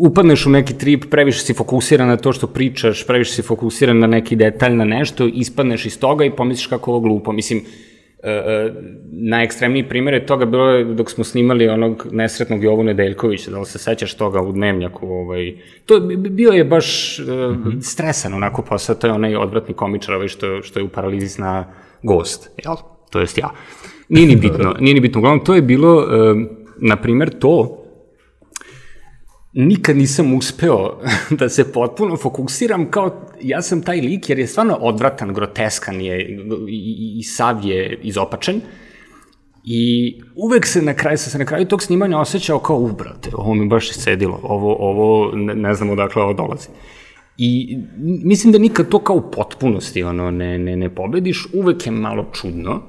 upadneš u neki trip, previše si fokusiran na to što pričaš, previše si fokusiran na neki detalj, na nešto, ispadneš iz toga i pomisliš kako ovo glupo. Mislim, E, e, najekstremniji primjer je toga bilo je dok smo snimali onog nesretnog Jovu Nedeljkovića, da li se sećaš toga u Dnevnjaku, ovaj, to bio je baš uh, mm -hmm. stresan onako posao, to je onaj odvratni komičar ovaj što, što je u paralizi na gost, jel? To jest ja. Nije ni bitno, nije ni bitno, uglavnom to je bilo, uh, na primjer, to, nikad nisam uspeo da se potpuno fokusiram kao ja sam taj lik jer je stvarno odvratan, groteskan je i, i, i sav je izopačen i uvek se na kraju, se na kraju tog snimanja osjećao kao ubrate, ovo mi baš sedilo, ovo, ovo ne, ne znam odakle ovo dolazi. I mislim da nikad to kao u potpunosti ono, ne, ne, ne pobediš, uvek je malo čudno,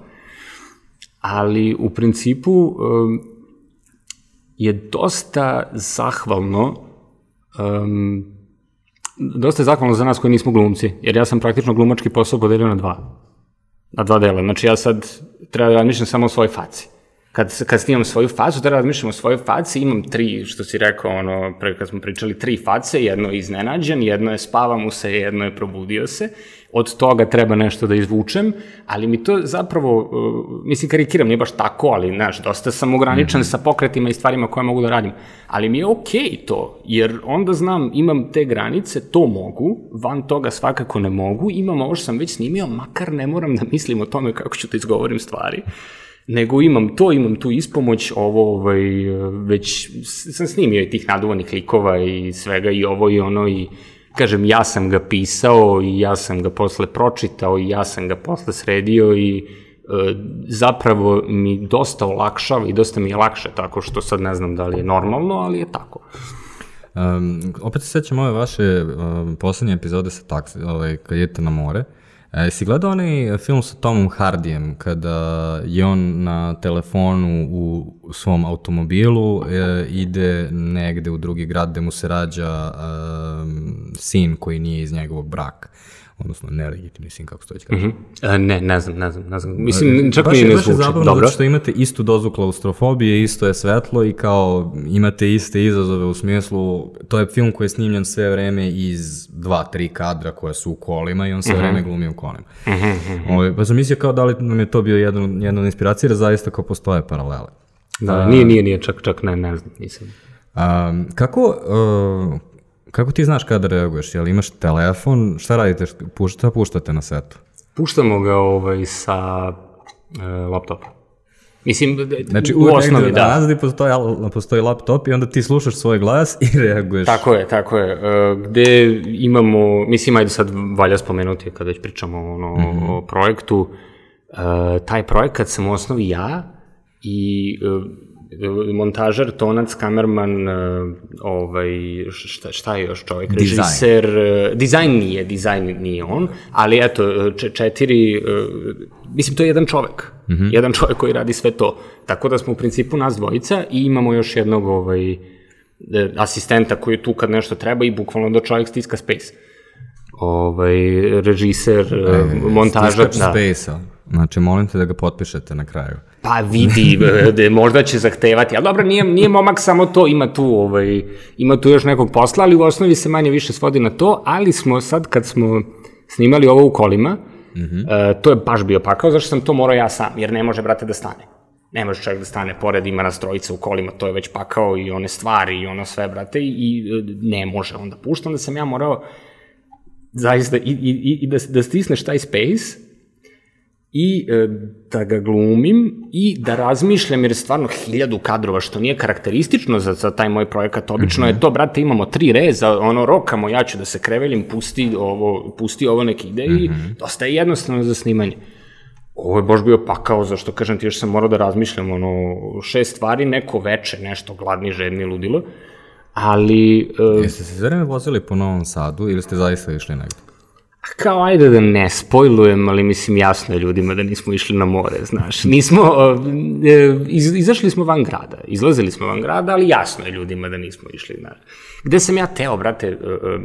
ali u principu um, je dosta zahvalno um, dosta je zahvalno za nas koji nismo glumci, jer ja sam praktično glumački posao podelio na dva. Na dva dela. Znači ja sad treba da razmišljam samo o svojoj faci kad, kad snimam svoju facu, da razmišljam o svojoj faci, imam tri, što si rekao, ono, pre kad smo pričali, tri face, jedno je iznenađen, jedno je spava mu se, jedno je probudio se, od toga treba nešto da izvučem, ali mi to zapravo, uh, mislim, karikiram, nije baš tako, ali, znaš, dosta sam ograničen mm -hmm. sa pokretima i stvarima koje mogu da radim, ali mi je okej okay to, jer onda znam, imam te granice, to mogu, van toga svakako ne mogu, imam ovo što sam već snimio, makar ne moram da mislim o tome kako ću da izgovorim stvari, nego imam to, imam tu ispomoć, ovo ovaj, već sam snimio i tih naduvanih likova i svega i ovo i ono i kažem ja sam ga pisao i ja sam ga posle pročitao i ja sam ga posle sredio i e, zapravo mi dosta olakšava i dosta mi je lakše tako što sad ne znam da li je normalno, ali je tako. Um, opet se sećam ove vaše um, poslednje epizode sa taksi, ovaj, kad idete na more. Uh, E, si gledao onaj film sa Tomom Hardijem kada je on na telefonu u svom automobilu e, ide negde u drugi grad gde mu se rađa e, sin koji nije iz njegovog braka odnosno nelegitimni sin, kako se to već kaže. Mm -hmm. ne, ne znam, ne znam, ne znam. Mislim, čak mi ne zvuči. Baš je zabavno Dobro. što imate istu dozu klaustrofobije, isto je svetlo i kao imate iste izazove u smislu, to je film koji je snimljen sve vreme iz dva, tri kadra koja su u kolima i on sve mm -hmm. vreme glumi u kolima. Mm -hmm. Ove, ovaj, pa sam mislio kao da li nam je to bio jedan, jedna od inspiracija, jer zaista kao postoje paralele. Da, nije, nije, nije, čak, čak ne, ne znam, nisam. Um, kako, uh, Kako ti znaš kada reaguješ? Jel imaš telefon? Šta radite? Šta puštate na setu? Puštamo ga ovaj, sa e, laptopa. Mislim, znači, u osnovi, da. Nazadi postoji, postoji laptop i onda ti slušaš svoj glas i reaguješ. Tako je, tako je. E, gde imamo, mislim, ajde sad valja spomenuti kad već pričamo ono, mm -hmm. o projektu, e, taj projekat sam u osnovi ja i e, montažer, tonac, kamerman, e, ovaj, šta, šta je još čovjek, Design. režiser, e, dizajn nije, dizajn nije on, ali eto, četiri, e, mislim, to je jedan čovek, mm -hmm. jedan čovek koji radi sve to, tako da smo u principu nas dvojica i imamo još jednog ovaj, asistenta koji je tu kad nešto treba i bukvalno da čovjek stiska space. Ovaj, režiser, e, montažer, da. space-a. Znači, molim te da ga potpišete na kraju. Pa vidi, de, možda će zahtevati, ali dobro, nije, nije momak samo to, ima tu, ovaj, ima tu još nekog posla, ali u osnovi se manje više svodi na to, ali smo sad kad smo snimali ovo u kolima, mm -hmm. uh, to je baš bio pakao, zašto sam to morao ja sam, jer ne može, brate, da stane. Ne može čovjek da stane pored, ima nas trojica u kolima, to je već pakao i one stvari i ono sve, brate, i, i ne može onda pušta, onda sam ja morao zaista i, i, i da, da stisneš taj space, i e, da ga glumim i da razmišljam, jer je stvarno hiljadu kadrova, što nije karakteristično za, za taj moj projekat. Obično mm -hmm. je to, brate, imamo tri reza, ono, rokamo, ja ću da se krevelim, pusti ovo, pusti ovo neke ideje mm -hmm. i mhm. dosta je jednostavno za snimanje. Ovo je baš bio pakao, zašto kažem ti, još sam morao da razmišljam, ono, šest stvari, neko veče, nešto gladni, žedni, ludilo, ali... Uh, Jeste se sve vreme vozili po Novom Sadu ili ste zaista išli negde? Kao ajde da ne spojlujem, ali mislim jasno je ljudima da nismo išli na more, znaš. Nismo, e, iz, izašli smo van grada, izlazili smo van grada, ali jasno je ljudima da nismo išli, znaš. Gde sam ja teo, brate, e, e,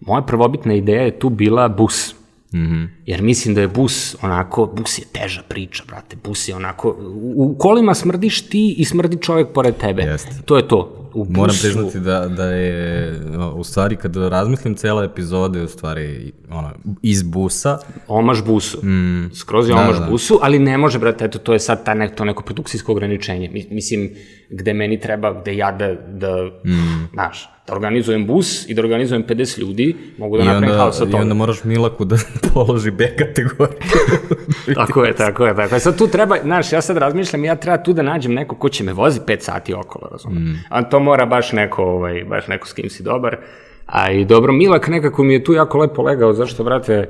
moja prvobitna ideja je tu bila bus. Mm -hmm. Jer mislim da je bus onako, bus je teža priča, brate, bus je onako, u, u kolima smrdiš ti i smrdi čovjek pored tebe. Jeste. To je to u busu... Moram priznati da, da je, u stvari, kada razmislim cela epizoda je u stvari ono, iz busa. Omaš busu. Mm, Skroz je da, omaš da. busu, ali ne može, brate, eto, to je sad ta nek, to neko produkcijsko ograničenje. Mislim, gde meni treba, gde ja da, da mm. znaš, da organizujem bus i da organizujem 50 ljudi, mogu da I napravim haos od toga. I onda moraš Milaku da položi B kategoriju. tako je, tako je, tako je. Sad tu treba, znaš, ja sad razmišljam, ja treba tu da nađem neko ko će me vozi 5 sati okolo, razumem. Mm. A to mora baš neko, ovaj, baš neko s kim si dobar. A i dobro, Milak nekako mi je tu jako lepo legao, zašto, brate,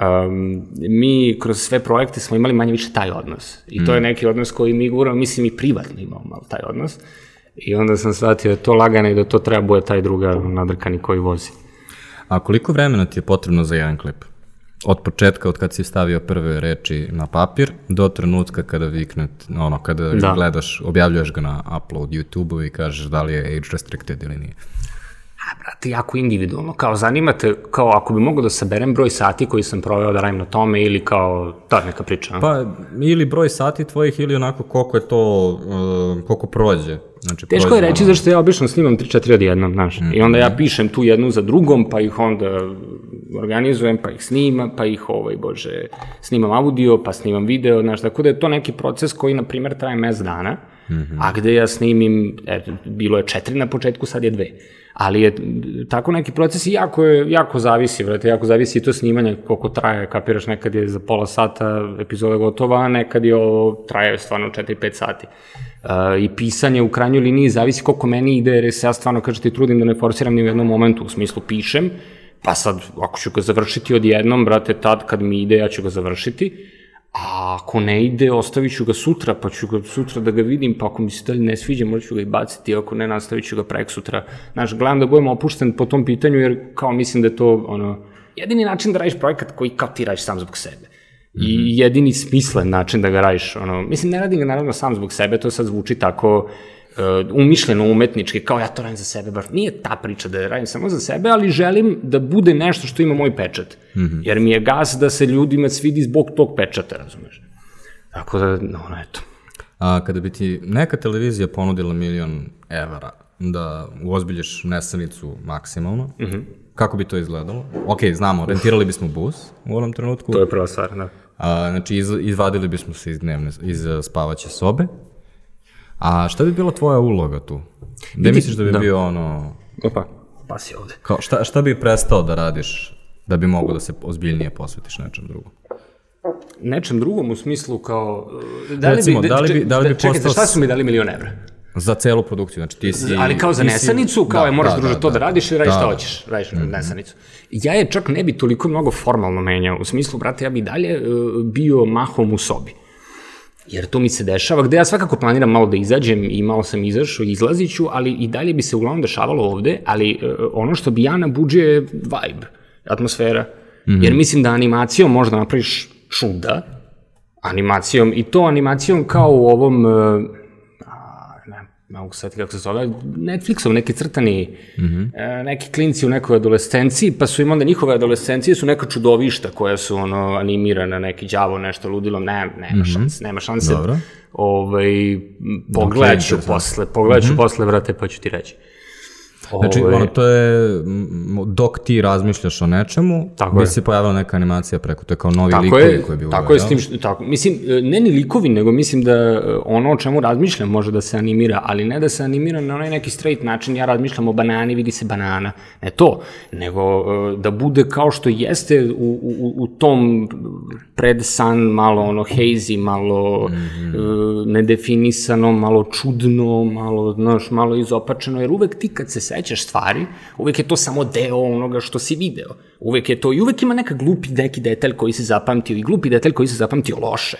um, mi kroz sve projekte smo imali manje više taj odnos. I to je neki odnos koji mi guramo, mislim i privatno imamo malo taj odnos. I onda sam shvatio da to lagano i da to treba bude taj druga nadrkani koji vozi. A koliko vremena ti je potrebno za jedan klip? Od početka, od kad si stavio prve reči na papir, do trenutka kada vikne, ono, kada Da. gledaš, objavljuješ ga na upload YouTube-u i kažeš da li je age restricted ili nije. A, brate, jako individualno. Kao, zanimate, kao ako bi mogao da saberem broj sati koji sam proveo da radim na tome ili kao, ta neka priča. a? Pa, ili broj sati tvojih ili onako koliko je to, uh, koliko prođe. Znači, Teško prođe je reći ono- zašto ja obično snimam 3-4 odjednom, znaš. I onda ja pišem tu jednu za drugom, pa ih onda organizujem, pa ih snimam, pa ih, ovaj, bože, snimam audio, pa snimam video, znaš, tako da je to neki proces koji, na primjer, traje mes dana, a gde ja snimim, e, bilo je četiri na početku, sad je dve. Ali je tako neki proces i jako, je, jako zavisi, vrate, jako zavisi i to snimanje koliko traje, kapiraš, nekad je za pola sata epizoda gotova, a nekad je ovo traje stvarno 4-5 sati. Uh, I pisanje u krajnjoj liniji zavisi koliko meni ide, jer se ja stvarno, kaže ti, trudim da ne forsiram ni u jednom momentu, u smislu pišem, pa sad, ako ću ga završiti odjednom, brate, tad kad mi ide, ja ću ga završiti, a ako ne ide, ostavit ću ga sutra, pa ću ga sutra da ga vidim, pa ako mi se dalje ne sviđa, možda ću ga i baciti, ako ne, nastavit ću ga prek sutra. Znaš, gledam da budem opušten po tom pitanju, jer kao mislim da je to, ono, jedini način da radiš projekat koji kao ti radiš sam zbog sebe. I jedini smislen način da ga radiš, ono, mislim, ne radim ga naravno sam zbog sebe, to sad zvuči tako uh, umišljeno, umetnički, kao ja to radim za sebe, baš nije ta priča da radim samo za sebe, ali želim da bude nešto što ima moj pečat. Mm -hmm. Jer mi je gas da se ljudima svidi zbog tog pečata, razumeš? Tako da, no, ono, eto. A kada bi ti neka televizija ponudila milion evra da uozbiljiš nesanicu maksimalno, mm. -hmm. kako bi to izgledalo? Ok, znamo, rentirali bismo bus u ovom trenutku, To je prva stvar, da. a, znači iz, izvadili bismo se iz, dnevne, iz a, spavaće sobe. A šta bi bila tvoja uloga tu? Gde misliš da bi da. bio ono... Opa, pa si ovde. Kao, šta, šta bi prestao da radiš da bi mogao da se ozbiljnije posvetiš nečem drugom? Nečem drugom u smislu kao... Da li Recimo, bi, da li bi- da li bi čekajte, postao šta s- su mi dali milion evra? Za celu produkciju, znači ti si... Ali kao za si- nesanicu, kao da, je moraš da, druže da, to da, da, radiš i radiš da, šta da. hoćeš, radiš nesanicu. Ja je čak ne bi toliko mnogo formalno menjao, u smislu, brate, ja bi dalje uh, bio mahom u sobi. Jer to mi se dešava, gde ja svakako planiram malo da izađem i malo sam izašao i izlazit ću, ali i dalje bi se uglavnom dešavalo ovde, ali uh, ono što bi ja nabuđio je vibe, atmosfera. Mm -hmm. Jer mislim da animacijom možda napraviš čuda, animacijom, i to animacijom kao u ovom, uh, ne, mogu sad kako se zove, Netflixom, neki crtani, mm -hmm. neki klinci u nekoj adolescenciji, pa su im onda njihove adolescencije su neka čudovišta koja su ono animirana, neki đavo, nešto ludilo, ne, nema mm -hmm. šanse, nema šanse. Dobro. Ovaj, m, pogledat ću interesantno. posle, pogledat ću mm -hmm. posle, vrate, pa ću ti reći. Znači, Ovaj, ono, to je, dok ti razmišljaš o nečemu, Tako bi je. se pojavila neka animacija preko, to je kao novi Tako likovi je, koji bi tako je s tim što, tako, mislim, ne ni likovi, nego mislim da e, ono o čemu razmišljam može da se animira, ali ne da se animira na onaj neki straight način, ja razmišljam o banani, vidi se banana, ne to, nego e, da bude kao što jeste u, u, u tom pred san, malo ono hazy, malo mm -hmm. nedefinisano, malo čudno, malo, znaš, malo izopačeno, jer uvek ti kad se sećaš stvari, uvek je to samo deo onoga što si video. Uvek je to i uvek ima neka glupi neki detalj koji se zapamtio i glupi detalj koji se zapamtio loše.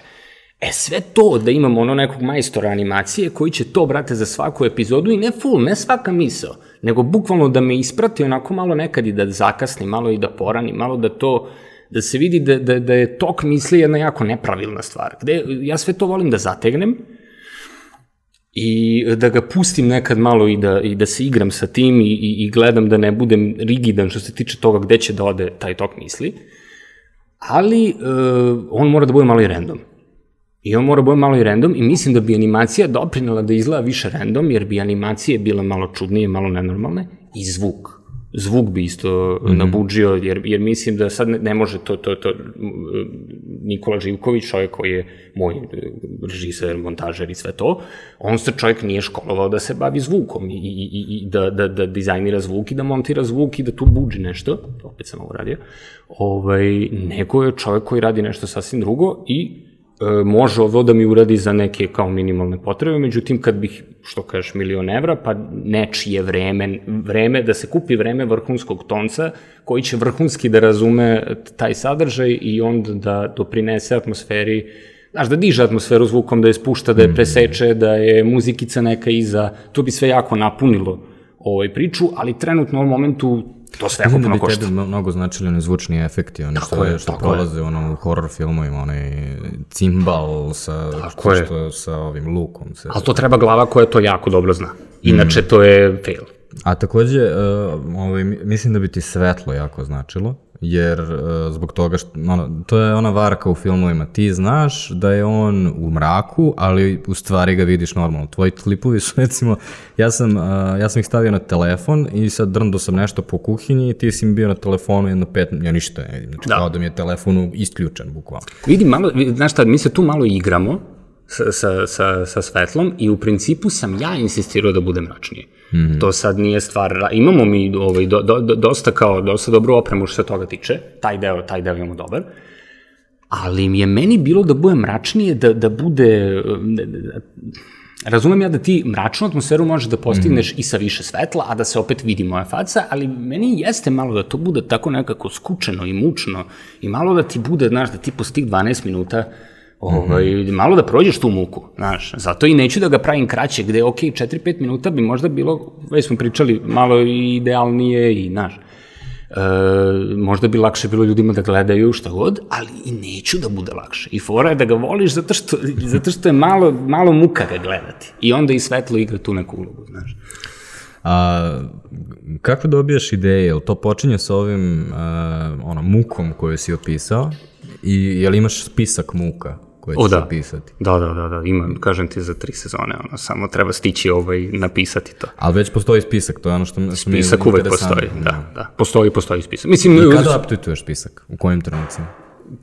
E sve to da imamo ono nekog majstora animacije koji će to, brate, za svaku epizodu i ne full, ne svaka misao, nego bukvalno da me isprati onako malo nekad i da zakasni, malo i da porani, malo da to, da se vidi da, da, da je tok misli jedna jako nepravilna stvar. Gde, ja sve to volim da zategnem, i da ga pustim nekad malo i da, i da se igram sa tim i, i, i gledam da ne budem rigidan što se tiče toga gde će da ode taj tok misli, ali uh, on mora da bude malo i random. I on mora da bude malo i random i mislim da bi animacija doprinela da izgleda više random, jer bi animacije bile malo čudnije, malo nenormalne i zvuk. Zvuk bi isto mm -hmm. nabuđio, jer, jer mislim da sad ne, ne može to, to, to, Nikola Živković, čovjek koji je moj e, režiser, montažer i sve to, on se čovjek nije školovao da se bavi zvukom i, i, i, i da, da, da dizajnira zvuk i da montira zvuk i da tu buđi nešto, opet sam ovo radio, ovaj, nego je čovjek koji radi nešto sasvim drugo i može ovo da mi uradi za neke kao minimalne potrebe, međutim kad bih, što kažeš, milion evra, pa nečije vreme, vreme, da se kupi vreme vrhunskog tonca koji će vrhunski da razume taj sadržaj i onda da doprinese atmosferi znaš, da diže atmosferu zvukom, da je spušta, da je preseče, da je muzikica neka iza, to bi sve jako napunilo ovaj priču, ali trenutno u ovom momentu to sve Mislim da puno bi košta. tebi mno- mnogo značili oni zvučni efekti, oni što, je, što prolaze ono, u horror filmovima, onaj cimbal sa, Tako što, je. što, sa ovim lukom. Se. Ali to treba glava koja to jako dobro zna. Inače, to je fail. A takođe, uh, ovaj, mi- mislim da bi ti svetlo jako značilo, jer uh, zbog toga što, ono, to je ona varka u filmovima, ti znaš da je on u mraku, ali u stvari ga vidiš normalno. Tvoji klipovi su recimo, ja sam, uh, ja sam ih stavio na telefon i sad drndo sam nešto po kuhinji i ti si mi bio na telefonu jedno pet, ja ništa ne vidim, znači Da. kao da mi je telefon isključen bukvalno. Vidi, malo, znaš šta, mi se tu malo igramo sa, sa, sa, sa svetlom i u principu sam ja insistirao da bude mračnije. Mm. To sad nije stvar, imamo mi ovaj, do, do, do, dosta kao, dosta dobru opremu što se toga tiče, taj deo, taj deo imamo dobar, ali mi je meni bilo da bude mračnije, da, da bude, um, da- da- razumem ja da ti mračnu atmosferu možeš da postigneš mm. i sa više svetla, a da se opet vidi moja faca, ali meni jeste malo da to bude tako nekako skučeno i mučno i malo da ti bude, znaš, da ti postih 12 minuta ovaj, malo da prođeš tu muku, znaš, zato i neću da ga pravim kraće, gde, ok, 4-5 minuta bi možda bilo, već smo pričali, malo i idealnije i, znaš, E, možda bi lakše bilo ljudima da gledaju šta god, ali i neću da bude lakše. I fora je da ga voliš zato što, zato što je malo, malo muka ga gledati. I onda i svetlo igra tu neku ulogu, znaš. A kako dobijaš ideje? Jel to počinje sa ovim uh, ono, mukom koju si opisao? I jel imaš spisak muka koje ćeš da. opisati? Da, da, da, da, imam, kažem ti za tri sezone, ono, samo treba stići ovaj, napisati to. Ali već postoji spisak, to je ono što, što mi je Spisak uvek postoji, da, da, postoji, postoji spisak. Mislim, I kada updatuješ spisak? U kojim trenucima?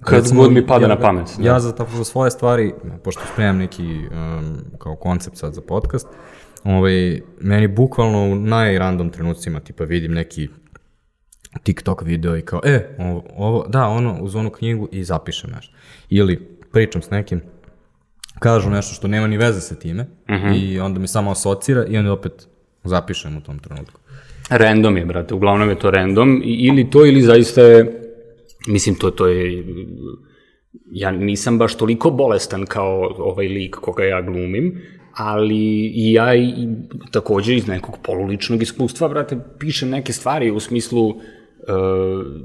kad god mi pada na pamet. da. Ja za, tako, za svoje stvari, pošto spremam neki um, kao koncept sad za podcast, ovaj, meni bukvalno u najrandom trenucima, tipa vidim neki TikTok video i kao, e, ovo, ovo, da, ono, uz onu knjigu i zapišem nešto. Ili pričam s nekim, kažu nešto što nema ni veze sa time i onda mi samo asocira i onda opet zapišem u tom trenutku. Random je, brate, uglavnom je to random, ili to, ili zaista je, mislim, to, to je, ja nisam baš toliko bolestan kao ovaj lik koga ja glumim, ali i ja i, takođe iz nekog poluličnog iskustva, brate, pišem neke stvari u smislu, uh,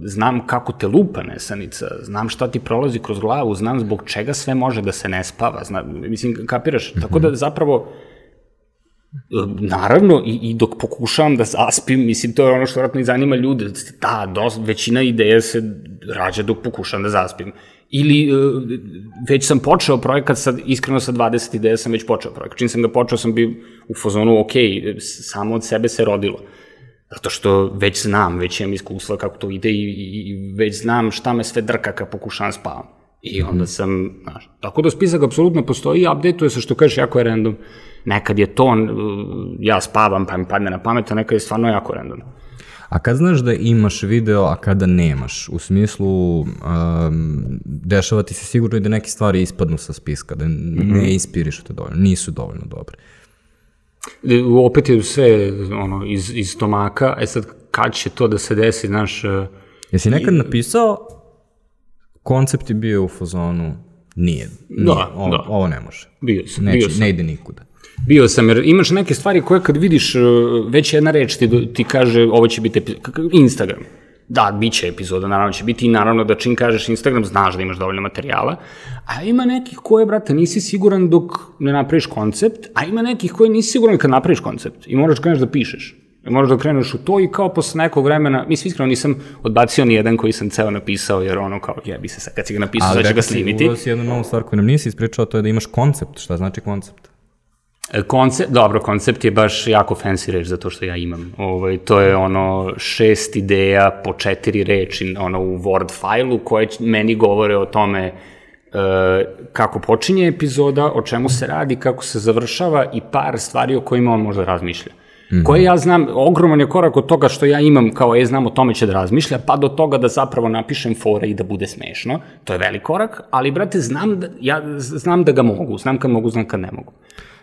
znam kako te lupa nesanica, znam šta ti prolazi kroz glavu, znam zbog čega sve može da se ne spava, znam, mislim, kapiraš? Tako da zapravo, Naravno, i, i dok pokušavam da zaspim, mislim, to je ono što vratno i zanima ljude, da, dos, većina ideja se rađa dok pokušavam da zaspim. Ili, e, već sam počeo projekat, sad, iskreno sa 20 ideja sam već počeo projekat. Čim sam ga počeo, sam bio u fazonu, ok, samo od sebe se rodilo. Zato što već znam, već imam iskustva kako to ide i, i, i već znam šta me sve drka kad pokušavam spavam. I onda sam, znaš, tako da spisak apsolutno postoji, update-uje se što kažeš jako je random. Nekad je to, uh, ja spavam pa mi padne na pamet, a nekad je stvarno jako random. A kad znaš da imaš video, a kada nemaš? U smislu, um, dešava ti se sigurno i da neke stvari ispadnu sa spiska, da ne ispirišu te dovoljno, nisu dovoljno dobre. E, Opet je sve ono, iz, iz stomaka, e sad kad će to da se desi, znaš, uh, Jesi nekad napisao, koncept je bio u fazonu, nije, nije Da, ovo, da. ovo ne može. bio sam, Neće, bio sam. ne ide nikuda. Bio sam, jer imaš neke stvari koje kad vidiš, uh, već jedna reč ti, ti kaže ovo će biti Instagram. Da, bit će epizoda, naravno će biti i naravno da čim kažeš Instagram znaš da imaš dovoljno materijala, a ima nekih koje, brate, nisi siguran dok ne napraviš koncept, a ima nekih koje nisi siguran kad napraviš koncept i moraš da kreneš da pišeš. I moraš da kreneš u to i kao posle nekog vremena, mislim iskreno nisam odbacio ni jedan koji sam ceo napisao, jer ono kao jebi se sad kad si ga napisao, sad ću ga snimiti. uveo si jednu novu stvar koju nam nisi ispričao, to je da imaš koncept. Šta znači koncept? E, Koncept, dobro, koncept je baš jako fancy reč zato što ja imam. Ovaj, to je ono šest ideja po četiri reči ono, u Word fajlu koje meni govore o tome kako počinje epizoda, o čemu se radi, kako se završava i par stvari o kojima on možda razmišlja. Mm -hmm. Koje ja znam, ogroman je korak od toga što ja imam kao, je, znam o tome će da razmišlja, pa do toga da zapravo napišem fore i da bude smešno. To je velik korak, ali, brate, znam da, ja znam da ga mogu. Znam kad mogu, znam kad ne mogu.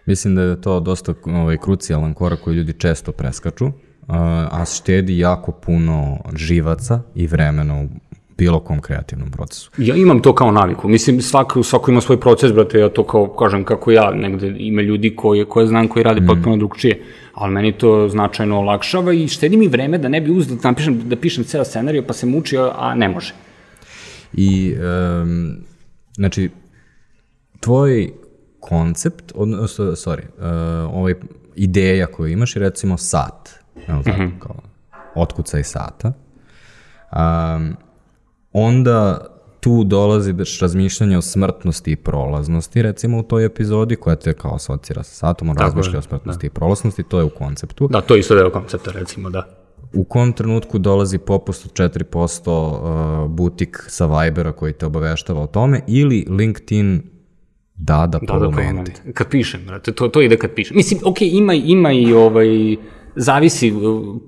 Mislim da je to dosta ovaj, krucijalan korak koji ljudi često preskaču, a štedi jako puno živaca i vremena u bilo kom kreativnom procesu. Ja imam to kao naviku. Mislim, svako, svako ima svoj proces, brate, ja to kao, kažem, kako ja, negde ima ljudi koje, koje znam koji rade mm. potpuno drugčije, ali meni to značajno olakšava i štedi mi vreme da ne bi uzda da napišem, da pišem ceo scenariju, pa se mučio, a ne može. I, um, znači, tvoj koncept, odnosno, sorry, uh, ovaj ideja koju imaš je recimo sat, evo tako, mm -hmm. kao otkucaj sata, um, onda tu dolazi razmišljanje o smrtnosti i prolaznosti, recimo u toj epizodi koja te kao asocira sa satom, on razmišlja o smrtnosti da. i prolaznosti, to je u konceptu. Da, to je isto deo koncepta, recimo, da. U kom trenutku dolazi popust od 4% uh, butik sa Vibera koji te obaveštava o tome ili LinkedIn da, da, da, da, Kad pišem, brate, to, to ide kad pišem. Mislim, okej, okay, ima, ima i ovaj zavisi,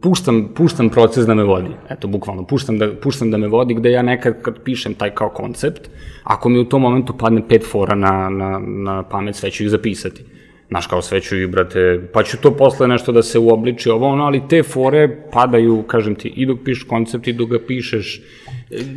puštam, puštam proces da me vodi. Eto, bukvalno, puštam da, puštam da me vodi, gde ja nekad kad pišem taj kao koncept, ako mi u tom momentu padne pet fora na, na, na pamet, sve ću ih zapisati. Znaš, kao sve ću ih, brate, pa ću to posle nešto da se uobliči, ovo ono, ali te fore padaju, kažem ti, i dok pišeš koncept, i dok ga pišeš,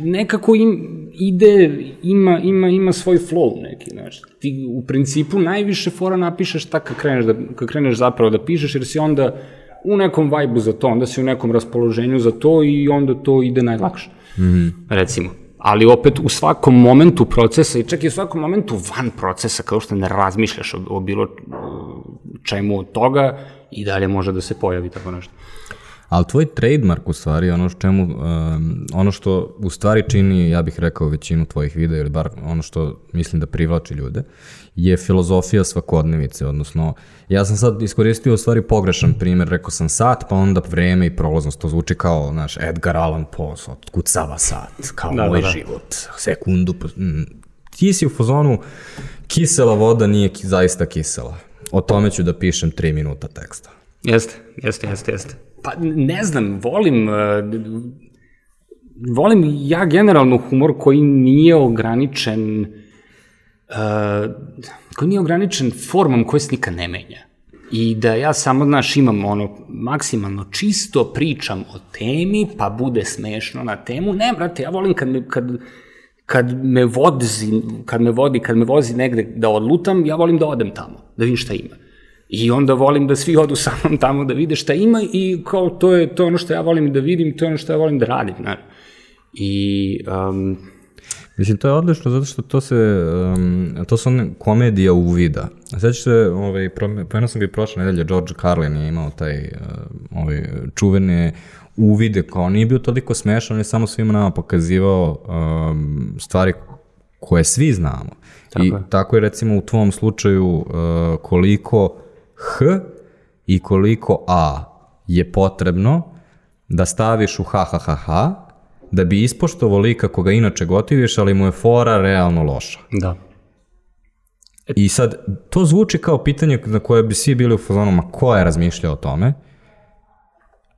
nekako im, ide, ima, ima, ima svoj flow neki, znaš. Ti u principu najviše fora napišeš tako kad kreneš, da, kad kreneš zapravo da pišeš, jer si onda u nekom vajbu za to, onda si u nekom raspoloženju za to i onda to ide najlakše. Mm -hmm. Recimo. Ali opet u svakom momentu procesa i čak i u svakom momentu van procesa, kao što ne razmišljaš o, o bilo čemu od toga i dalje može da se pojavi tako nešto. Ali tvoj trademark u stvari, ono, čemu, um, ono što u stvari čini, ja bih rekao, većinu tvojih videa ili bar ono što mislim da privlači ljude, je filozofija svakodnevice, odnosno ja sam sad iskoristio u stvari pogrešan primer, rekao sam sat, pa onda vreme i prolaznost, to zvuči kao, znaš, Edgar Allan Poe, otkucava sat, kao da, moj da, da. život, sekundu, mm, ti si u fazonu, kisela voda nije ki, zaista kisela. O tome ću da pišem tri minuta teksta. Jeste, jeste, jeste, jeste. Pa ne znam, volim, uh, volim ja generalno humor koji nije ograničen uh, koji nije ograničen formom koja se nikad ne menja. I da ja samo, znaš, imam ono, maksimalno čisto pričam o temi, pa bude smešno na temu. Ne, brate, ja volim kad me, kad, kad me vozi, kad me vodi, kad me vozi negde da odlutam, ja volim da odem tamo, da vidim šta ima. I onda volim da svi odu sa mnom tamo da vide šta ima i kao to je to ono što ja volim da vidim, to je ono što ja volim da radim, znaš. I um, Mislim, to je odlično zato što to se, um, to su one komedija uvida. Sveći se, ovaj, pomenuo sam ga i prošle nedelje, George Carlin je imao taj, uh, ovaj, čuvene uvide, kao nije bio toliko smešan, on je samo svima nama pokazivao um, stvari koje svi znamo. Tako I je. tako je recimo u tvom slučaju uh, koliko H i koliko A je potrebno da staviš u ha ha ha ha da bi ispoštovo lika koga inače gotiviš, ali mu je fora realno loša. Da. I sad, to zvuči kao pitanje na koje bi svi bili u fazonu, ma ko je razmišljao o tome?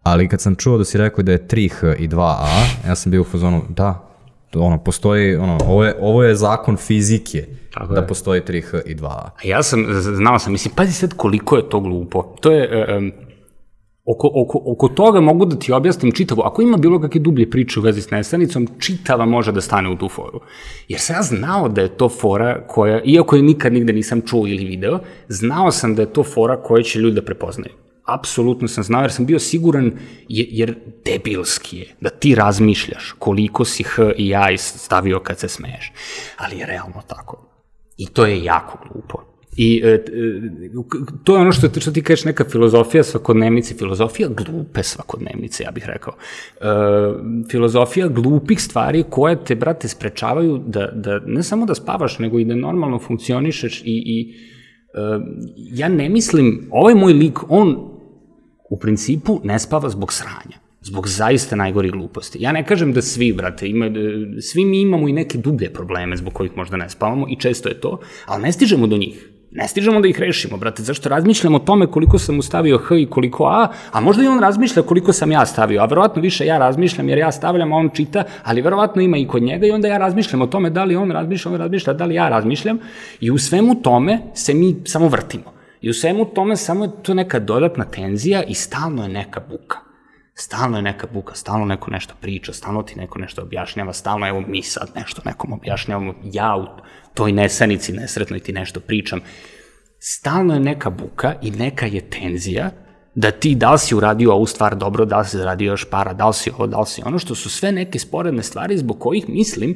Ali kad sam čuo da si rekao da je 3H i 2A, ja sam bio u fazonu, da, ono, postoji, ono, ovo je, ovo je zakon fizike, Tako da je. postoji 3H i 2A. A ja sam, znao sam, mislim, pazi sad koliko je to glupo. To je, um, Oko, oko, oko toga mogu da ti objasnim čitavo. Ako ima bilo kakve dublje priče u vezi s nesanicom, čitava može da stane u tu foru. Jer sam ja znao da je to fora koja, iako je nikad nigde nisam čuo ili video, znao sam da je to fora koja će ljudi da prepoznaju. Apsolutno sam znao jer sam bio siguran, jer debilski je da ti razmišljaš koliko si H i ja stavio kad se smeješ. Ali je realno tako. I to je jako glupo. I e, e, to je ono što, što ti kažeš neka filozofija svakodnevnice, filozofija glupe svakodnevnice, ja bih rekao. E, filozofija glupih stvari koje te, brate, sprečavaju da, da ne samo da spavaš, nego i da normalno funkcionišeš i, i e, ja ne mislim, ovaj moj lik, on u principu ne spava zbog sranja zbog zaista najgori gluposti. Ja ne kažem da svi, brate, ima, svi mi imamo i neke dublje probleme zbog kojih možda ne spavamo i često je to, ali ne stižemo do njih Ne stižemo da ih rešimo, brate, zašto razmišljam o tome koliko sam mu stavio H i koliko A, a možda i on razmišlja koliko sam ja stavio, a verovatno više ja razmišljam jer ja stavljam, a on čita, ali verovatno ima i kod njega i onda ja razmišljam o tome da li on razmišlja, on razmišlja, da li ja razmišljam i u svemu tome se mi samo vrtimo. I u svemu tome samo je to neka dodatna tenzija i stalno je neka buka. Stalno je neka buka, stalno neko nešto priča, stalno ti neko nešto objašnjava, stalno evo mi sad nešto nekom objašnjavamo, ja u toj nesanici nesretnoj ti nešto pričam. Stalno je neka buka i neka je tenzija da ti da li si uradio ovu stvar dobro, da li si zaradio još para, da li si ovo, da li si ono, što su sve neke sporedne stvari zbog kojih mislim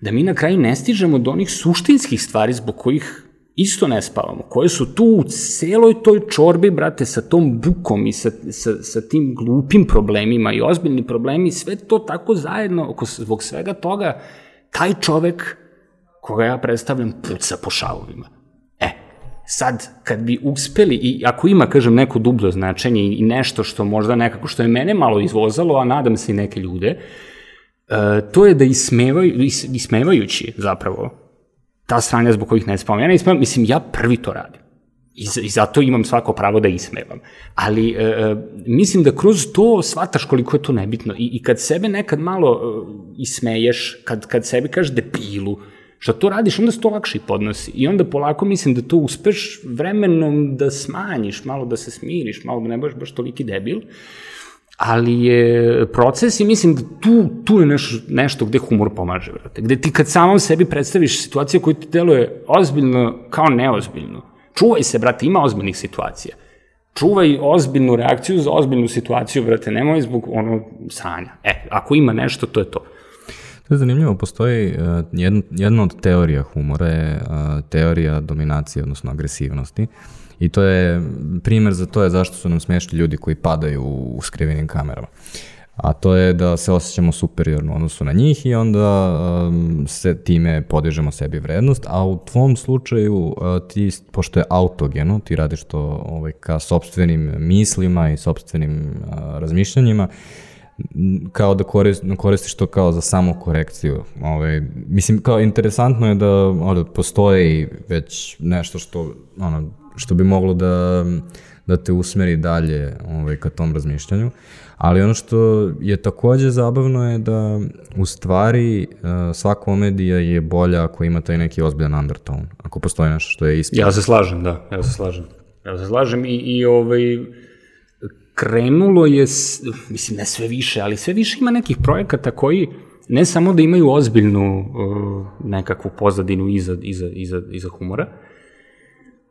da mi na kraju ne stižemo do onih suštinskih stvari zbog kojih isto ne spavamo, koje su tu u celoj toj čorbi, brate, sa tom bukom i sa, sa, sa tim glupim problemima i ozbiljni problemi, sve to tako zajedno, oko, zbog svega toga, taj čovek koga ja predstavljam puca po šavovima. E, sad, kad bi uspeli, i ako ima, kažem, neko dubljo značenje i nešto što možda nekako, što je mene malo izvozalo, a nadam se i neke ljude, e, to je da ismevaju, is, ismevajući zapravo ta stranja zbog kojih ne spavam. Ja ne ismevam, mislim, ja prvi to radim. I, I zato imam svako pravo da ismevam. Ali e, e, mislim da kroz to shvataš koliko je to nebitno. I, i kad sebe nekad malo e, ismeješ, kad, kad sebi kažeš debilu, što to radiš, onda se to lakše podnosi. I onda polako mislim da to uspeš vremenom da smanjiš, malo da se smiriš, malo da ne budeš baš toliki debil. Ali je proces i mislim da tu, tu je nešto, nešto gde humor pomaže, vrate. Gde ti kad samom sebi predstaviš situaciju koja ti deluje ozbiljno kao neozbiljno. Čuvaj se, brate, ima ozbiljnih situacija. Čuvaj ozbiljnu reakciju za ozbiljnu situaciju, brate, nemoj zbog ono sranja. E, ako ima nešto, to je to. To je zanimljivo, postoji uh, jedna, jedna od teorija humora je uh, teorija dominacije, odnosno agresivnosti. I to je, primer za to je zašto su nam smešni ljudi koji padaju u skrivenim kamerama. A to je da se osjećamo superiorno u odnosu na njih i onda um, se time podižemo sebi vrednost, a u tvom slučaju uh, ti, pošto je autogeno, ti radiš to ovaj, ka sobstvenim mislima i sobstvenim uh, razmišljanjima, kao da korist, koristiš to kao za samo korekciju. Ovaj, mislim, kao interesantno je da ono, postoji već nešto što, ono, što bi moglo da, da te usmeri dalje ovaj, ka tom razmišljanju. Ali ono što je takođe zabavno je da u stvari svaka komedija je bolja ako ima taj neki ozbiljan undertone, ako postoji nešto što je isto. Ja se slažem, da, ja se slažem. Ja se slažem i, i ovaj, krenulo je, mislim ne sve više, ali sve više ima nekih projekata koji ne samo da imaju ozbiljnu uh, nekakvu pozadinu iza, iza, iza, iza humora,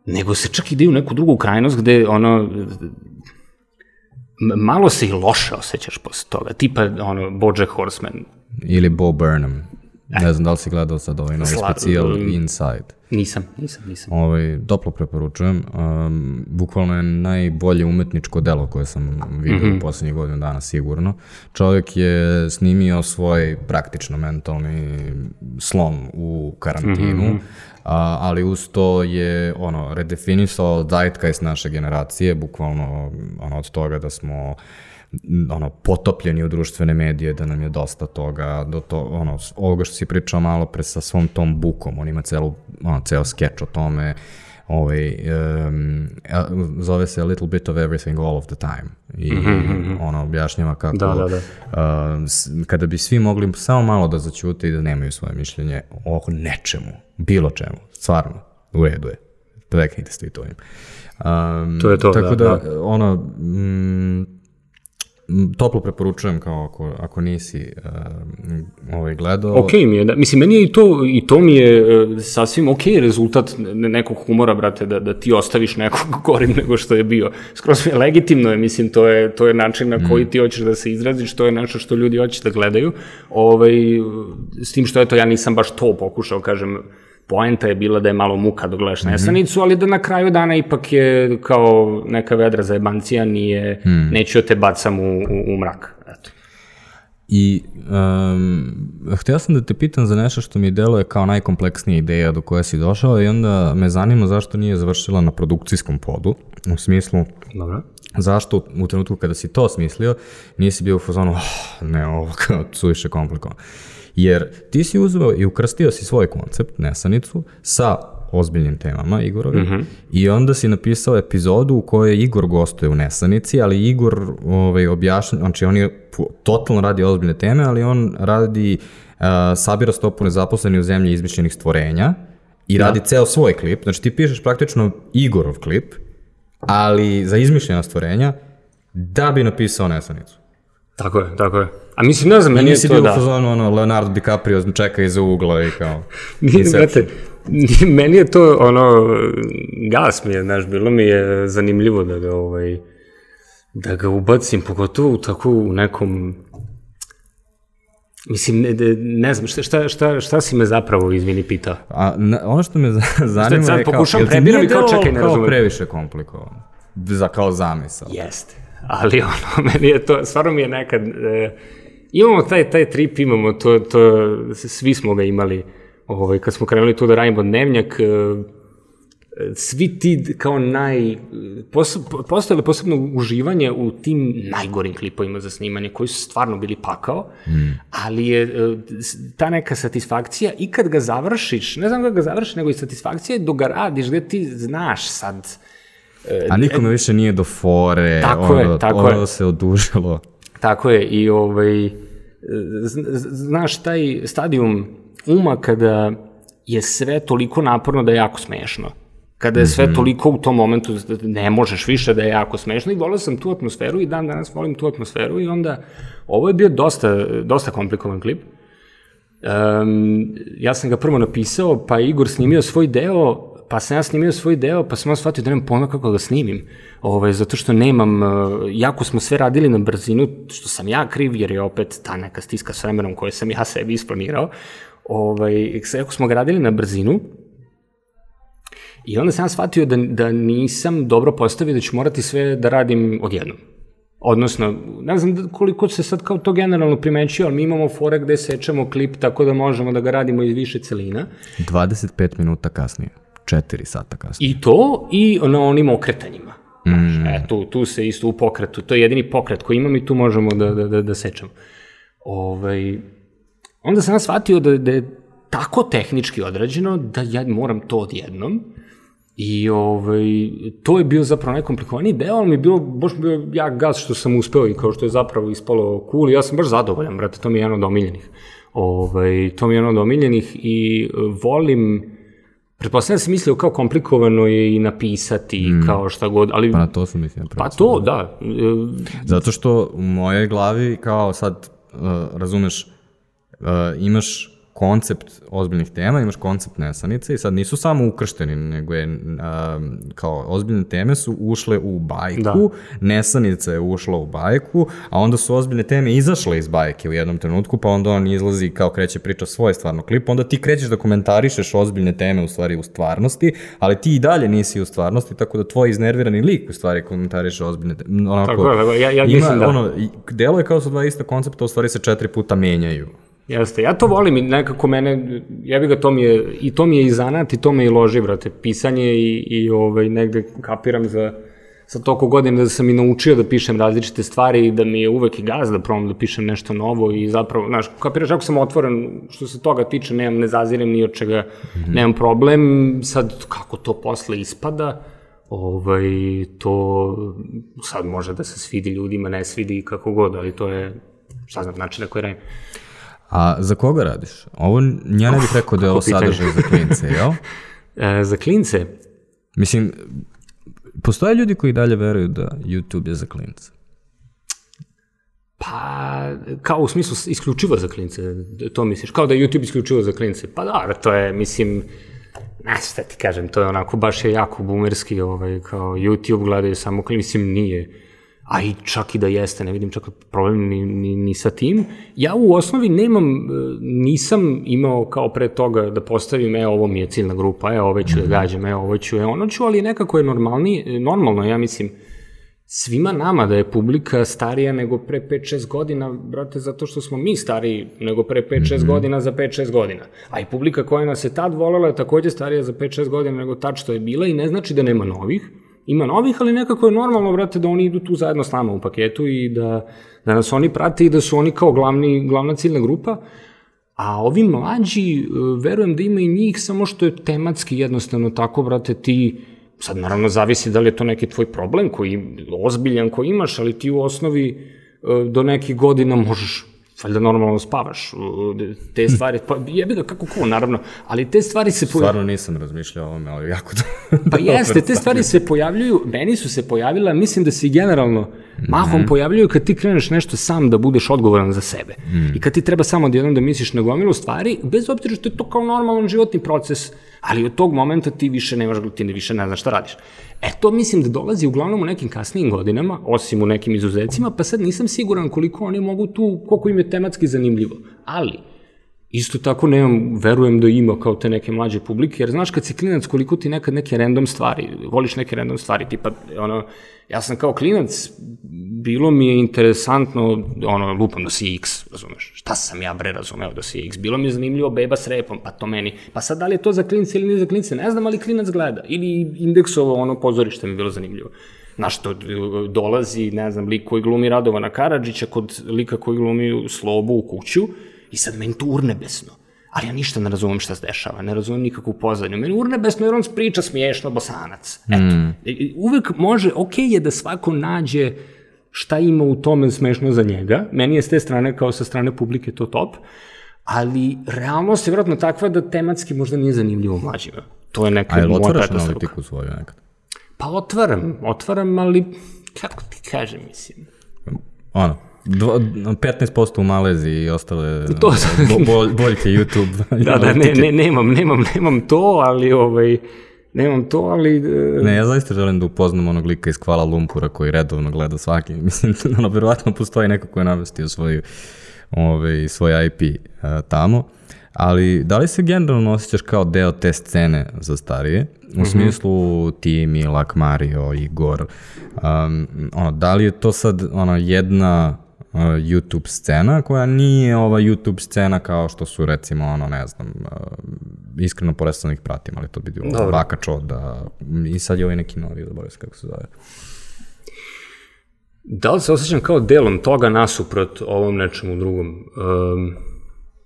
nego se čak ide u neku drugu krajnost gde ono malo se i loše osjećaš posle toga, tipa ono Bojack Horseman. Ili Bo Burnham. Ne znam da li si gledao sad ovaj novi Sla, specijal um, Inside. Nisam, nisam, nisam. Ovaj, doplo preporučujem. Um, bukvalno je najbolje umetničko delo koje sam vidio mm -hmm. u poslednjih godina dana sigurno. Čovjek je snimio svoj praktično mentalni slom u karantinu, mm -hmm. A, ali uz to je ono, redefinisao zeitgeist naše generacije, bukvalno ono, od toga da smo uh, ono, potopljeni u društvene medije, da nam je dosta toga, do to, ono, ovoga što si pričao malo pre sa svom tom bukom, on ima celu, ono, ceo skeč o tome, ovaj, um, zove se A Little Bit of Everything All of the Time i mm -hmm. ono objašnjava kako da, da, da. Uh, kada bi svi mogli samo malo da začute i da nemaju svoje mišljenje o nečemu, bilo čemu, stvarno, u redu je, preknite s tweetovanjem. Um, to je to, tako da, da, da. ono, mm, toplo preporučujem kao ako, ako nisi uh, ovaj gledao. Ok mi je, da, mislim, meni je i to, i to mi je uh, sasvim ok rezultat nekog humora, brate, da, da ti ostaviš nekog gorim nego što je bio. Skroz mi je legitimno je, mislim, to je, to je način na koji mm. ti hoćeš da se izraziš, to je nešto što ljudi hoće da gledaju. Ovaj, s tim što, eto, ja nisam baš to pokušao, kažem, poenta je bila da je malo muka da gledaš mm -hmm. nesanicu, ali da na kraju dana ipak je kao neka vedra za jebancija, nije, mm. neću da te bacam u, u, u mrak. Eto. I um, hteo sam da te pitam za nešto što mi deluje kao najkompleksnija ideja do koje si došao i onda me zanima zašto nije završila na produkcijskom podu, u smislu Dobro. zašto u trenutku kada si to smislio nisi bio u fazonu oh, ne, ovo kao suviše komplikovano. Jer ti si uzeo i ukrstio si svoj koncept, nesanicu, sa ozbiljnim temama, Igorovi, mm -hmm. i onda si napisao epizodu u kojoj Igor gostuje u Nesanici, ali Igor ovaj, objašnja, znači on je totalno radi ozbiljne teme, ali on radi, uh, sabira stopu nezaposleni u zemlji izmišljenih stvorenja i da. radi ceo svoj klip, znači ti pišeš praktično Igorov klip, ali za izmišljena stvorenja, da bi napisao Nesanicu. Tako je, tako je. A mislim, ne znam, meni je to da... Nisi bio ono, Leonardo DiCaprio čeka iza ugla i kao... Nije, znate, meni je to, ono, gas mi je, znaš, bilo mi je zanimljivo da ga, ovaj, da ga ubacim, pogotovo u tako u nekom Mislim, ne, ne znam, šta, šta, šta, šta si me zapravo, izvini, pitao? A, na, ono što me zanima sad, je kao, pokušam prebiram i kao čekaj, ne razumem. Kao previše komplikovano, za, kao zamisao. Jeste, ali ono, meni je to, stvarno mi je nekad, e, imamo taj, taj trip, imamo to, to, svi smo ga imali, ovaj, kad smo krenuli tu da radimo dnevnjak, e, svi ti kao naj... Postojale posebno uživanje u tim najgorim klipovima za snimanje, koji su stvarno bili pakao, mm. ali je e, ta neka satisfakcija i kad ga završiš, ne znam kada ga završiš, nego i satisfakcija je dok ga radiš, gde ti znaš sad... E, A nikome više nije do fore, tako ono, je, tako ono je. se odužilo. Tako je, i ovaj, znaš, taj stadijum uma kada je sve toliko naporno da je jako smešno kada je sve mm -hmm. toliko u tom momentu, ne možeš više da je jako smešno i volio sam tu atmosferu i dan danas volim tu atmosferu i onda ovo je bio dosta, dosta komplikovan klip. Um, ja sam ga prvo napisao, pa Igor snimio svoj deo, pa sam ja snimio svoj deo, pa sam ja shvatio da nemam pojma kako ga snimim, ovaj, zato što nemam, jako smo sve radili na brzinu, što sam ja kriv, jer je opet ta neka stiska s vremenom koju sam ja sebi isplanirao, ovaj, jako smo ga radili na brzinu, I onda sam ja shvatio da, da nisam dobro postavio da ću morati sve da radim odjednom. Odnosno, ne znam koliko se sad kao to generalno primećuje, ali mi imamo fore gde sečemo klip tako da možemo da ga radimo iz više celina. 25 minuta kasnije, 4 sata kasnije. I to i na onim okretanjima. Mm. E, tu, tu se isto u pokretu, to je jedini pokret koji imam i tu možemo da, da, da, da sečemo. Ovaj, onda sam ja shvatio da, da je tako tehnički odrađeno da ja moram to odjednom I ovaj, to je bio zapravo najkomplikovaniji deo, ali mi je bilo, baš bio jak gaz što sam uspeo i kao što je zapravo ispalo cool i ja sam baš zadovoljan, brate, to mi je jedan od omiljenih. Ovaj, to mi je jedan od omiljenih i volim, pretpostavljam da sam mislio kao komplikovano je i napisati, mm. kao šta god, ali... Pa na to sam mislio. Pa to, da. Zato što u mojoj glavi, kao sad, uh, razumeš, uh, imaš koncept ozbiljnih tema, imaš koncept nesanice i sad nisu samo ukršteni, nego je a, kao ozbiljne teme su ušle u bajku, da. nesanica je ušla u bajku, a onda su ozbiljne teme izašle iz bajke u jednom trenutku, pa onda on izlazi kao kreće priča svoj stvarno klip, onda ti krećeš da komentarišeš ozbiljne teme u stvari u stvarnosti, ali ti i dalje nisi u stvarnosti, tako da tvoj iznervirani lik u stvari komentariše ozbiljne teme. Onako, tako je, ja, ja ima, mislim da. Ono, delo je kao su dva ista koncepta, u stvari se četiri puta menjaju. Jeste, ja to volim i nekako mene, ja bih ga, to mi je, i to mi je i zanat i to me i loži, brate, pisanje i, i ovaj, negde kapiram za, sa toliko godina da sam i naučio da pišem različite stvari i da mi je uvek i gaz da probam da pišem nešto novo i zapravo, znaš, kapiraš, ako sam otvoren, što se toga tiče, nemam, ne zazirem ni od čega, mm -hmm. nemam problem, sad kako to posle ispada, ovaj, to sad može da se svidi ljudima, ne svidi kako god, ali to je, šta znam, način na koji radim. A za koga radiš? Ovo, ja ne bih rekao da je ovo sadržaj za klince, jel? E, za klince? Mislim, postoje ljudi koji dalje veruju da YouTube je za klince. Pa, kao u smislu isključivo za klince, to misliš? Kao da je YouTube isključivo za klince? Pa da, to je, mislim, ne šta ti kažem, to je onako baš je jako boomerski, ovaj, kao YouTube gledaju samo klince, mislim, nije a i čak i da jeste, ne vidim čak problem ni, ni, ni sa tim. Ja u osnovi nemam, e, nisam imao kao pre toga da postavim, e, ovo mi je ciljna grupa, e, ove ću da mhm. gađam, e, ovo ću, e, ono ću, ali nekako je normalni, normalno, ja mislim, svima nama da je publika starija nego pre 5-6 godina, brate, zato što smo mi stariji nego pre 5-6 mm -hmm. godina za 5-6 godina. A i publika koja nas je tad volela je takođe starija za 5-6 godina nego tad što je bila i ne znači da nema novih, ima novih, ali nekako je normalno, brate, da oni idu tu zajedno s nama u paketu i da, da nas oni prate i da su oni kao glavni, glavna ciljna grupa. A ovi mlađi, e, verujem da ima i njih, samo što je tematski jednostavno tako, brate, ti, sad naravno zavisi da li je to neki tvoj problem koji, ozbiljan koji imaš, ali ti u osnovi e, do nekih godina možeš valjda normalno spavaš, te stvari, pa jebi da kako ko, naravno, ali te stvari se pojavljuju. Stvarno nisam razmišljao o ovome, ali jako da... pa jeste, te stvari se pojavljuju, meni su se pojavila, mislim da se generalno mahom mm -hmm. pojavljuju kad ti kreneš nešto sam da budeš odgovoran za sebe. Mm. I kad ti treba samo jednom da misliš na gomilu stvari, bez obzira što je to kao normalan životni proces, ali od tog momenta ti više nemaš, ti ne više ne znaš šta radiš. E, to mislim da dolazi uglavnom u nekim kasnijim godinama, osim u nekim izuzecima, pa sad nisam siguran koliko oni mogu tu, koliko im je tematski zanimljivo. Ali, isto tako nemam, verujem da ima kao te neke mlađe publike, jer znaš kad si klinac koliko ti nekad neke random stvari, voliš neke random stvari, tipa, ono, ja sam kao klinac, bilo mi je interesantno, ono, lupam da si X, razumeš, šta sam ja bre razumeo da si X, bilo mi je zanimljivo beba s repom, pa to meni, pa sad da li je to za klince ili nije za klince, ne znam, ali klinac gleda, ili indeksovo ono pozorište mi je bilo zanimljivo. Znaš, to dolazi, ne znam, lik koji glumi Radovana Karadžića kod lika koji glumi Slobu u kuću, i sad meni to urnebesno ali ja ništa ne razumem šta se dešava, ne razumem nikakvu pozadnju. Meni urnebesno jer on priča smiješno bosanac. Eto, mm. uvek može, ok je da svako nađe šta ima u tome smešno za njega. Meni je s te strane, kao sa strane publike, to top. Ali realnost je vjerojatno takva da tematski možda nije zanimljivo mlađima. To je neka moja otvaraš analitiku svoju nekad? Pa otvaram, otvaram, ali kako ti kažem, mislim. Ono, 15% u Maleziji i ostale to, bo, boljke YouTube. da, da, ne, ne, nemam, nemam, nemam to, ali ovaj, nemam to, ali... Uh... Ne, ja zaista želim da upoznam onog lika iz Kuala Lumpura koji redovno gleda svaki. Mislim, ono, verovatno postoji neko ko je namestio svoj, ovaj, svoj IP uh, tamo. Ali da li se generalno osjećaš kao deo te scene za starije? U mm -hmm. smislu ti, Milak, Mario, Igor. Um, ono, da li je to sad ono, jedna YouTube scena koja nije ova YouTube scena kao što su recimo ono ne znam uh, iskreno poresno ih pratim ali to bi bilo Baka Čoda i sad je ovaj neki novi zaboravio se kako se zove Da li se osjećam kao delom toga nasuprot ovom nečemu drugom? Um,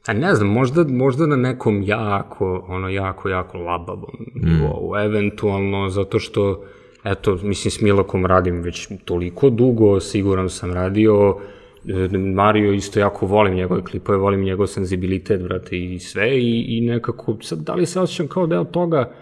a ne znam, možda, možda na nekom jako, ono, jako, jako labavom mm. nivou, eventualno zato što, eto, mislim, s Milakom radim već toliko dugo, siguran sam radio, Mario isto jako volim njegove klipove, volim njegov senzibilitet, brate, i sve, i, i nekako, sad, da li se osjećam kao deo toga,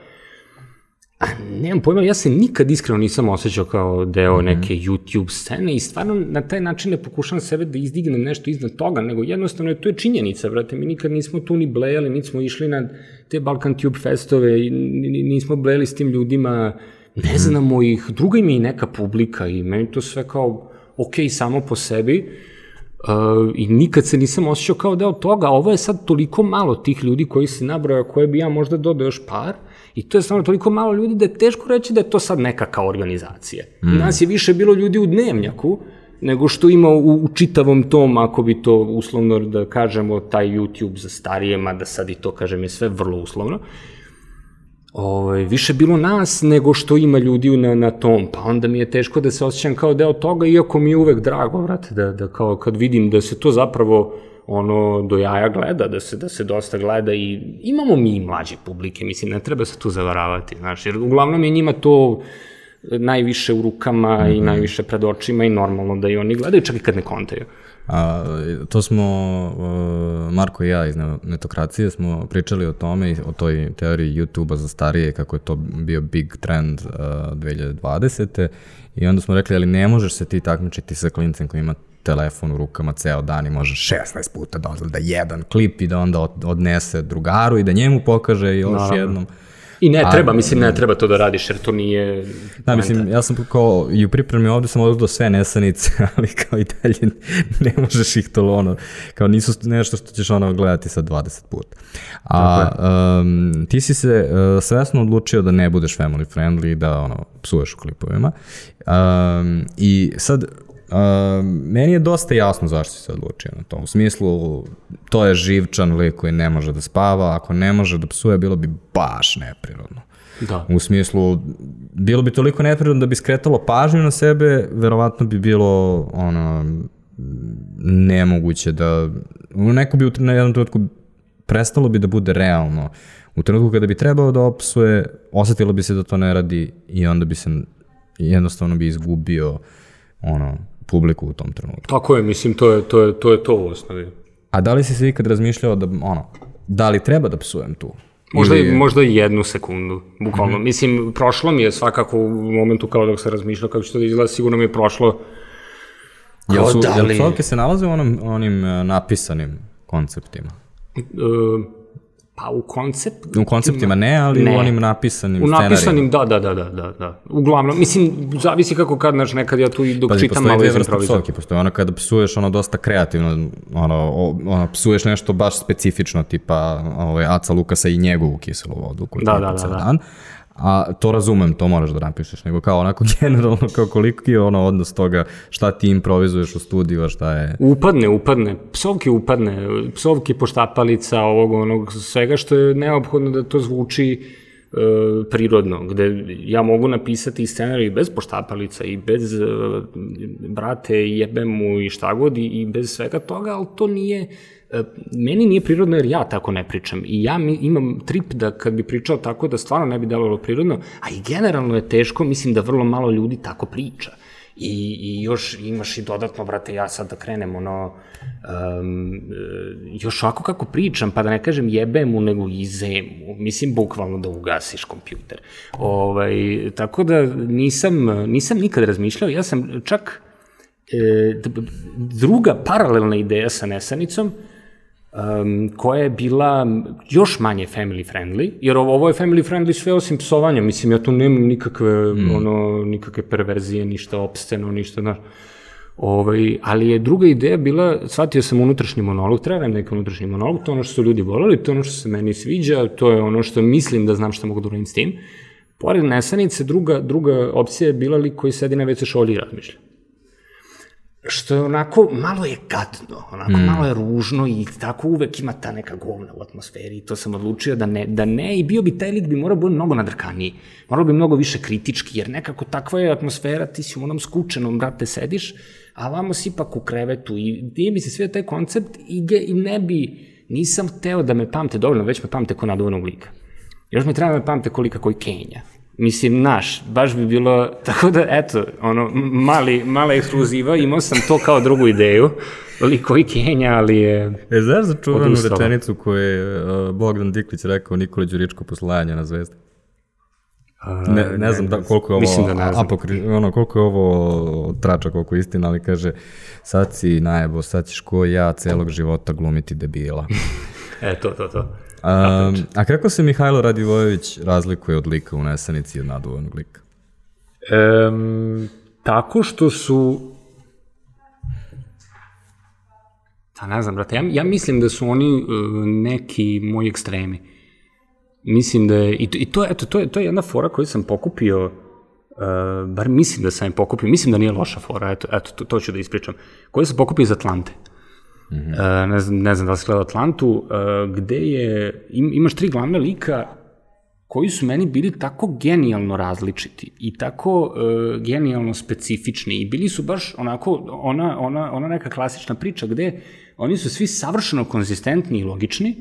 A, nemam pojma, ja se nikad iskreno nisam osjećao kao deo mm -hmm. neke YouTube scene i stvarno na taj način ne pokušam sebe da izdignem nešto iznad toga, nego jednostavno je to je činjenica, brate, mi nikad nismo tu ni blejali, niti smo išli na te Balkan Tube festove i nismo blejali s tim ljudima, ne mhm. znamo ih, druga im je i neka publika i meni to sve kao ok samo po sebi, Uh, I nikad se nisam osjećao kao deo toga, ovo je sad toliko malo tih ljudi koji se nabroja, koje bi ja možda dodao još par, i to je stvarno toliko malo ljudi da je teško reći da je to sad neka kao organizacija. Mm. Nas je više bilo ljudi u dnevnjaku, nego što ima u, u čitavom tom, ako bi to uslovno da kažemo, taj YouTube za starije, mada sad i to, kažem, je sve vrlo uslovno. Uh, ovaj, više bilo nas nego što ima ljudi na, na tom, pa onda mi je teško da se osjećam kao deo toga, iako mi je uvek drago, vrate, da, da kao kad vidim da se to zapravo ono do jaja gleda, da se, da se dosta gleda i imamo mi i mlađe publike, mislim, ne treba se tu zavaravati, znaš, jer uglavnom je njima to najviše u rukama mm -hmm. i mhm. najviše pred očima i normalno da i oni gledaju, čak i kad ne kontaju. A, to smo, Marko i ja iz Netokracije smo pričali o tome, o toj teoriji YouTube-a za starije, kako je to bio big trend uh, 2020. I onda smo rekli, ali ne možeš se ti takmičiti sa klincem koji ima telefon u rukama ceo dan i može 16 puta da da jedan klip i da onda odnese drugaru i da njemu pokaže još Naravno. jednom. I ne treba, A, mislim, ne treba to da radiš, jer to nije... Da, mislim, ja sam kao, i u pripremi ovde sam odgledao sve nesanice, ali kao i dalje ne možeš ih to ono, kao nisu nešto što ćeš ono gledati sa 20 puta. A um, ti si se uh, svesno odlučio da ne budeš family friendly, da ono, psuješ u klipovima. Um, I sad, Uh, meni je dosta jasno zašto se odlučio na to. U smislu, to je živčan lik koji ne može da spava, ako ne može da psuje, bilo bi baš neprirodno. Da. U smislu, bilo bi toliko neprirodno da bi skretalo pažnju na sebe, verovatno bi bilo ono, nemoguće da, neko bi na jednom trenutku prestalo bi da bude realno. U trenutku kada bi trebao da opsuje, osetilo bi se da to ne radi i onda bi se jednostavno bi izgubio ono, publiku u tom trenutku. Tako je, mislim, to je to, je, to, je to u osnovi. A da li si se ikad razmišljao da, ono, da li treba da psujem tu? Možda, Ili... možda jednu sekundu, bukvalno. Mm -hmm. Mislim, prošlo mi je svakako u momentu kao dok se razmišljao kako će to da izgleda, sigurno mi je prošlo Jel su, da li... jel se nalaze u onom, onim uh, napisanim konceptima? Uh, Pa u koncept... U konceptima ne, ali ne. u onim napisanim U napisanim, da, da, da, da, da, da. Uglavnom, mislim, zavisi kako kad, znaš, nekad ja tu i dok Pazi, čitam malo iz improvizam. Psovke, postoje ono kada psuješ ono dosta kreativno, ono, ono, psuješ nešto baš specifično, tipa ovaj, Aca Lukasa i njegovu kiselu vodu koju da, da, da, da. dan a to razumem, to moraš da napišeš, nego kao onako generalno, kao koliko je ono odnos toga šta ti improvizuješ u studiju, a šta je... Upadne, upadne, psovke upadne, psovke poštapalica, ovog, onog, svega što je neophodno da to zvuči e, prirodno, gde ja mogu napisati scenarij bez poštapalica i bez e, brate jebemu i šta god i, i bez svega toga, ali to nije meni nije prirodno jer ja tako ne pričam i ja mi, imam trip da kad bi pričao tako da stvarno ne bi delovalo prirodno, a i generalno je teško, mislim da vrlo malo ljudi tako priča. I, i još imaš i dodatno, brate, ja sad da krenem, ono, um, još ovako kako pričam, pa da ne kažem jebemu, nego izemu, mislim, bukvalno da ugasiš kompjuter. Ovaj, tako da nisam, nisam nikad razmišljao, ja sam čak, e, druga paralelna ideja sa Nesanicom, um, koja je bila još manje family friendly, jer ovo, ovo je family friendly sve osim psovanja, mislim, ja tu nemam nikakve, mm. ono, nikakve perverzije, ništa opsteno, ništa, znaš. Ovaj, ali je druga ideja bila, shvatio sam unutrašnji monolog, treba neki unutrašnji monolog, to ono što su ljudi volali, to ono što se meni sviđa, to je ono što mislim da znam šta mogu da uradim s tim. Pored nesanice, druga, druga opcija je bila lik koji sedi na WC šolji i razmišlja što je onako, malo je gadno, onako mm. malo je ružno i tako uvek ima ta neka govna u atmosferi i to sam odlučio da ne, da ne i bio bi taj lik bi morao biti mnogo nadrkaniji, morao bi mnogo više kritički, jer nekako takva je atmosfera, ti si u onom skučenom, brate, sediš, a vamo si ipak u krevetu i nije mi se sve taj koncept i, ge, i ne bi, nisam hteo da me pamte dovoljno, već me pamte ko nadovanog lika. Još me treba da me pamte kolika koji Kenja. Mislim, naš, baš bi bilo, tako da, eto, ono, mali, mala ekskluziva, imao sam to kao drugu ideju, liko i Kenja, ali je... E, znaš za čuvanu rečenicu koju je uh, Bogdan Diklić rekao Nikoli Đuričko poslajanje na zvezdi? Ne, ne znam da, koliko je ovo, Mislim da ne znam. Apokri, ono, koliko je ovo trača, koliko je istina, ali kaže, sad si najebo, sad ćeš ko ja celog života glumiti debila. e, to, to, to. Um, a kako se Mihajlo Radivojević razlikuje od lika u Nesanici od naduvanog lika? Um, tako što su Pa ne znam, brate, ja, ja mislim da su oni uh, neki moji ekstremi. Mislim da je, i to, i to, eto, to, je, to je jedna fora koju sam pokupio, uh, bar mislim da sam je pokupio, mislim da nije loša fora, eto, eto to, to ću da ispričam, koju sam pokupio iz Atlante. -hmm. uh, ne, znam, ne znam da li si gledao Atlantu, uh, gde je, im, imaš tri glavna lika koji su meni bili tako genijalno različiti i tako uh, genijalno specifični i bili su baš onako, ona, ona, ona neka klasična priča gde oni su svi savršeno konzistentni i logični,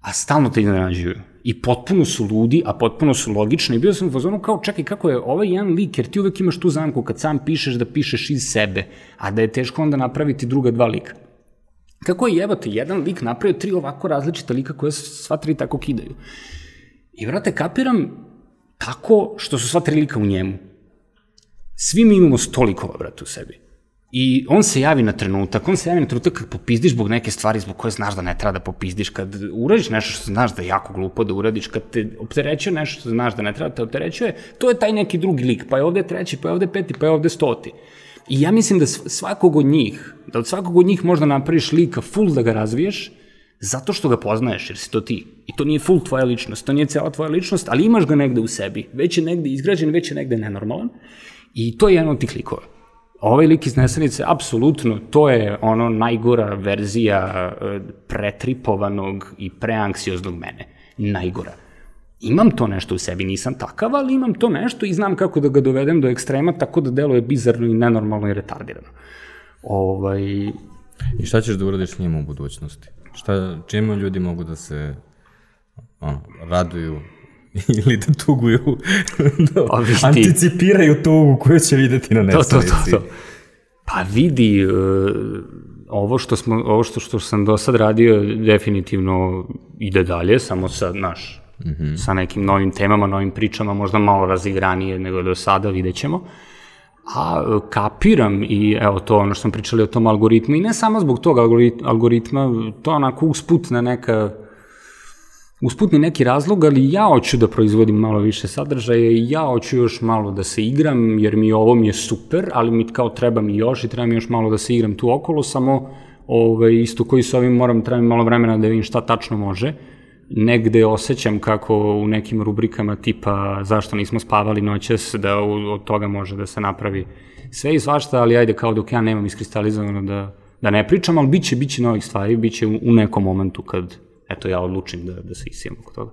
a stalno te iznenađuju. I potpuno su ludi, a potpuno su logični. I bio sam u fazonu kao, čekaj, kako je ovaj jedan lik, jer ti uvek imaš tu zamku kad sam pišeš da pišeš iz sebe, a da je teško onda napraviti druga dva lika. Kako je jebate, jedan lik napravio tri ovako različita lika koje sva tri tako kidaju. I vrate, kapiram tako što su sva tri lika u njemu. Svi mi imamo sto likova, brate, u sebi. I on se javi na trenutak, on se javi na trenutak kad popizdiš zbog neke stvari zbog koje znaš da ne treba da popizdiš, kad uradiš nešto što znaš da je jako glupo da uradiš, kad te opterećuje nešto što znaš da ne treba da te opterećuje, to je taj neki drugi lik, pa je ovde treći, pa je ovde peti, pa je ovde stoti. I ja mislim da svakog od njih, da od svakog od njih možda napraviš lika full da ga razviješ, zato što ga poznaješ, jer si to ti. I to nije full tvoja ličnost, to nije cela tvoja ličnost, ali imaš ga negde u sebi. Već je negde izgrađen, već je negde nenormalan. I to je jedan od tih likova. Ovaj lik iz Nesanice, apsolutno, to je ono najgora verzija e, pretripovanog i preanksioznog mene. Najgora imam to nešto u sebi, nisam takav, ali imam to nešto i znam kako da ga dovedem do ekstrema tako da deluje bizarno i nenormalno i retardirano. Ovaj... I šta ćeš da uradiš s njima u budućnosti? Šta, čime ljudi mogu da se ono, raduju ili da tuguju, da Pa vidi. anticipiraju tugu koju će videti na To, to, nesanici. to, to. Pa vidi, uh, ovo što, smo, ovo što, što sam do sad radio definitivno ide dalje, samo sa, naš, mm -hmm. sa nekim novim temama, novim pričama, možda malo razigranije nego do sada, vidjet ćemo. A kapiram i evo to ono što smo pričali o tom algoritmu i ne samo zbog tog algorit- algoritma, to onako usputna neka usputni neki razlog, ali ja hoću da proizvodim malo više sadržaja i ja hoću još malo da se igram, jer mi ovo mi je super, ali mi kao treba mi još i treba mi još malo da se igram tu okolo, samo ovaj, isto koji s ovim moram, treba mi malo vremena da vidim šta tačno može. Negde osjećam kako u nekim rubrikama tipa zašto nismo spavali noćas, da od toga može da se napravi sve i svašta, ali ajde kao dok ja nemam iskristalizovano da, da ne pričam, ali biće, biće novih stvari, biće u, u nekom momentu kad eto ja odlučim da, da se isijem oko toga.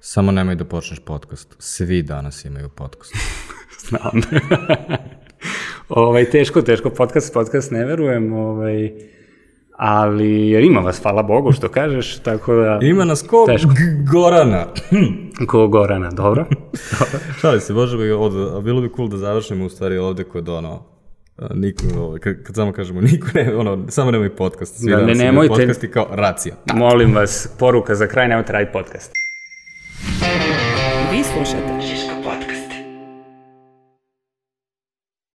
Samo nemoj da počneš podcast. Svi danas imaju podcast. Znam. ovaj, teško, teško, podcast, podcast ne verujem, ovaj, ali jer ima vas, hvala Bogu što kažeš, tako da... Ima nas ko Teško. Gorana. Ko Gorana, dobro? Šali se, može bi a bilo bi cool da završimo u stvari ovde kod ono, niko, ovo, kad, kad samo kažemo niko ne, ono, samo nemoj podcast, svi Da, ne, nemojte. podcast i kao racija. Molim vas, poruka za kraj, nemojte raditi podcast. Vi slušate Žiško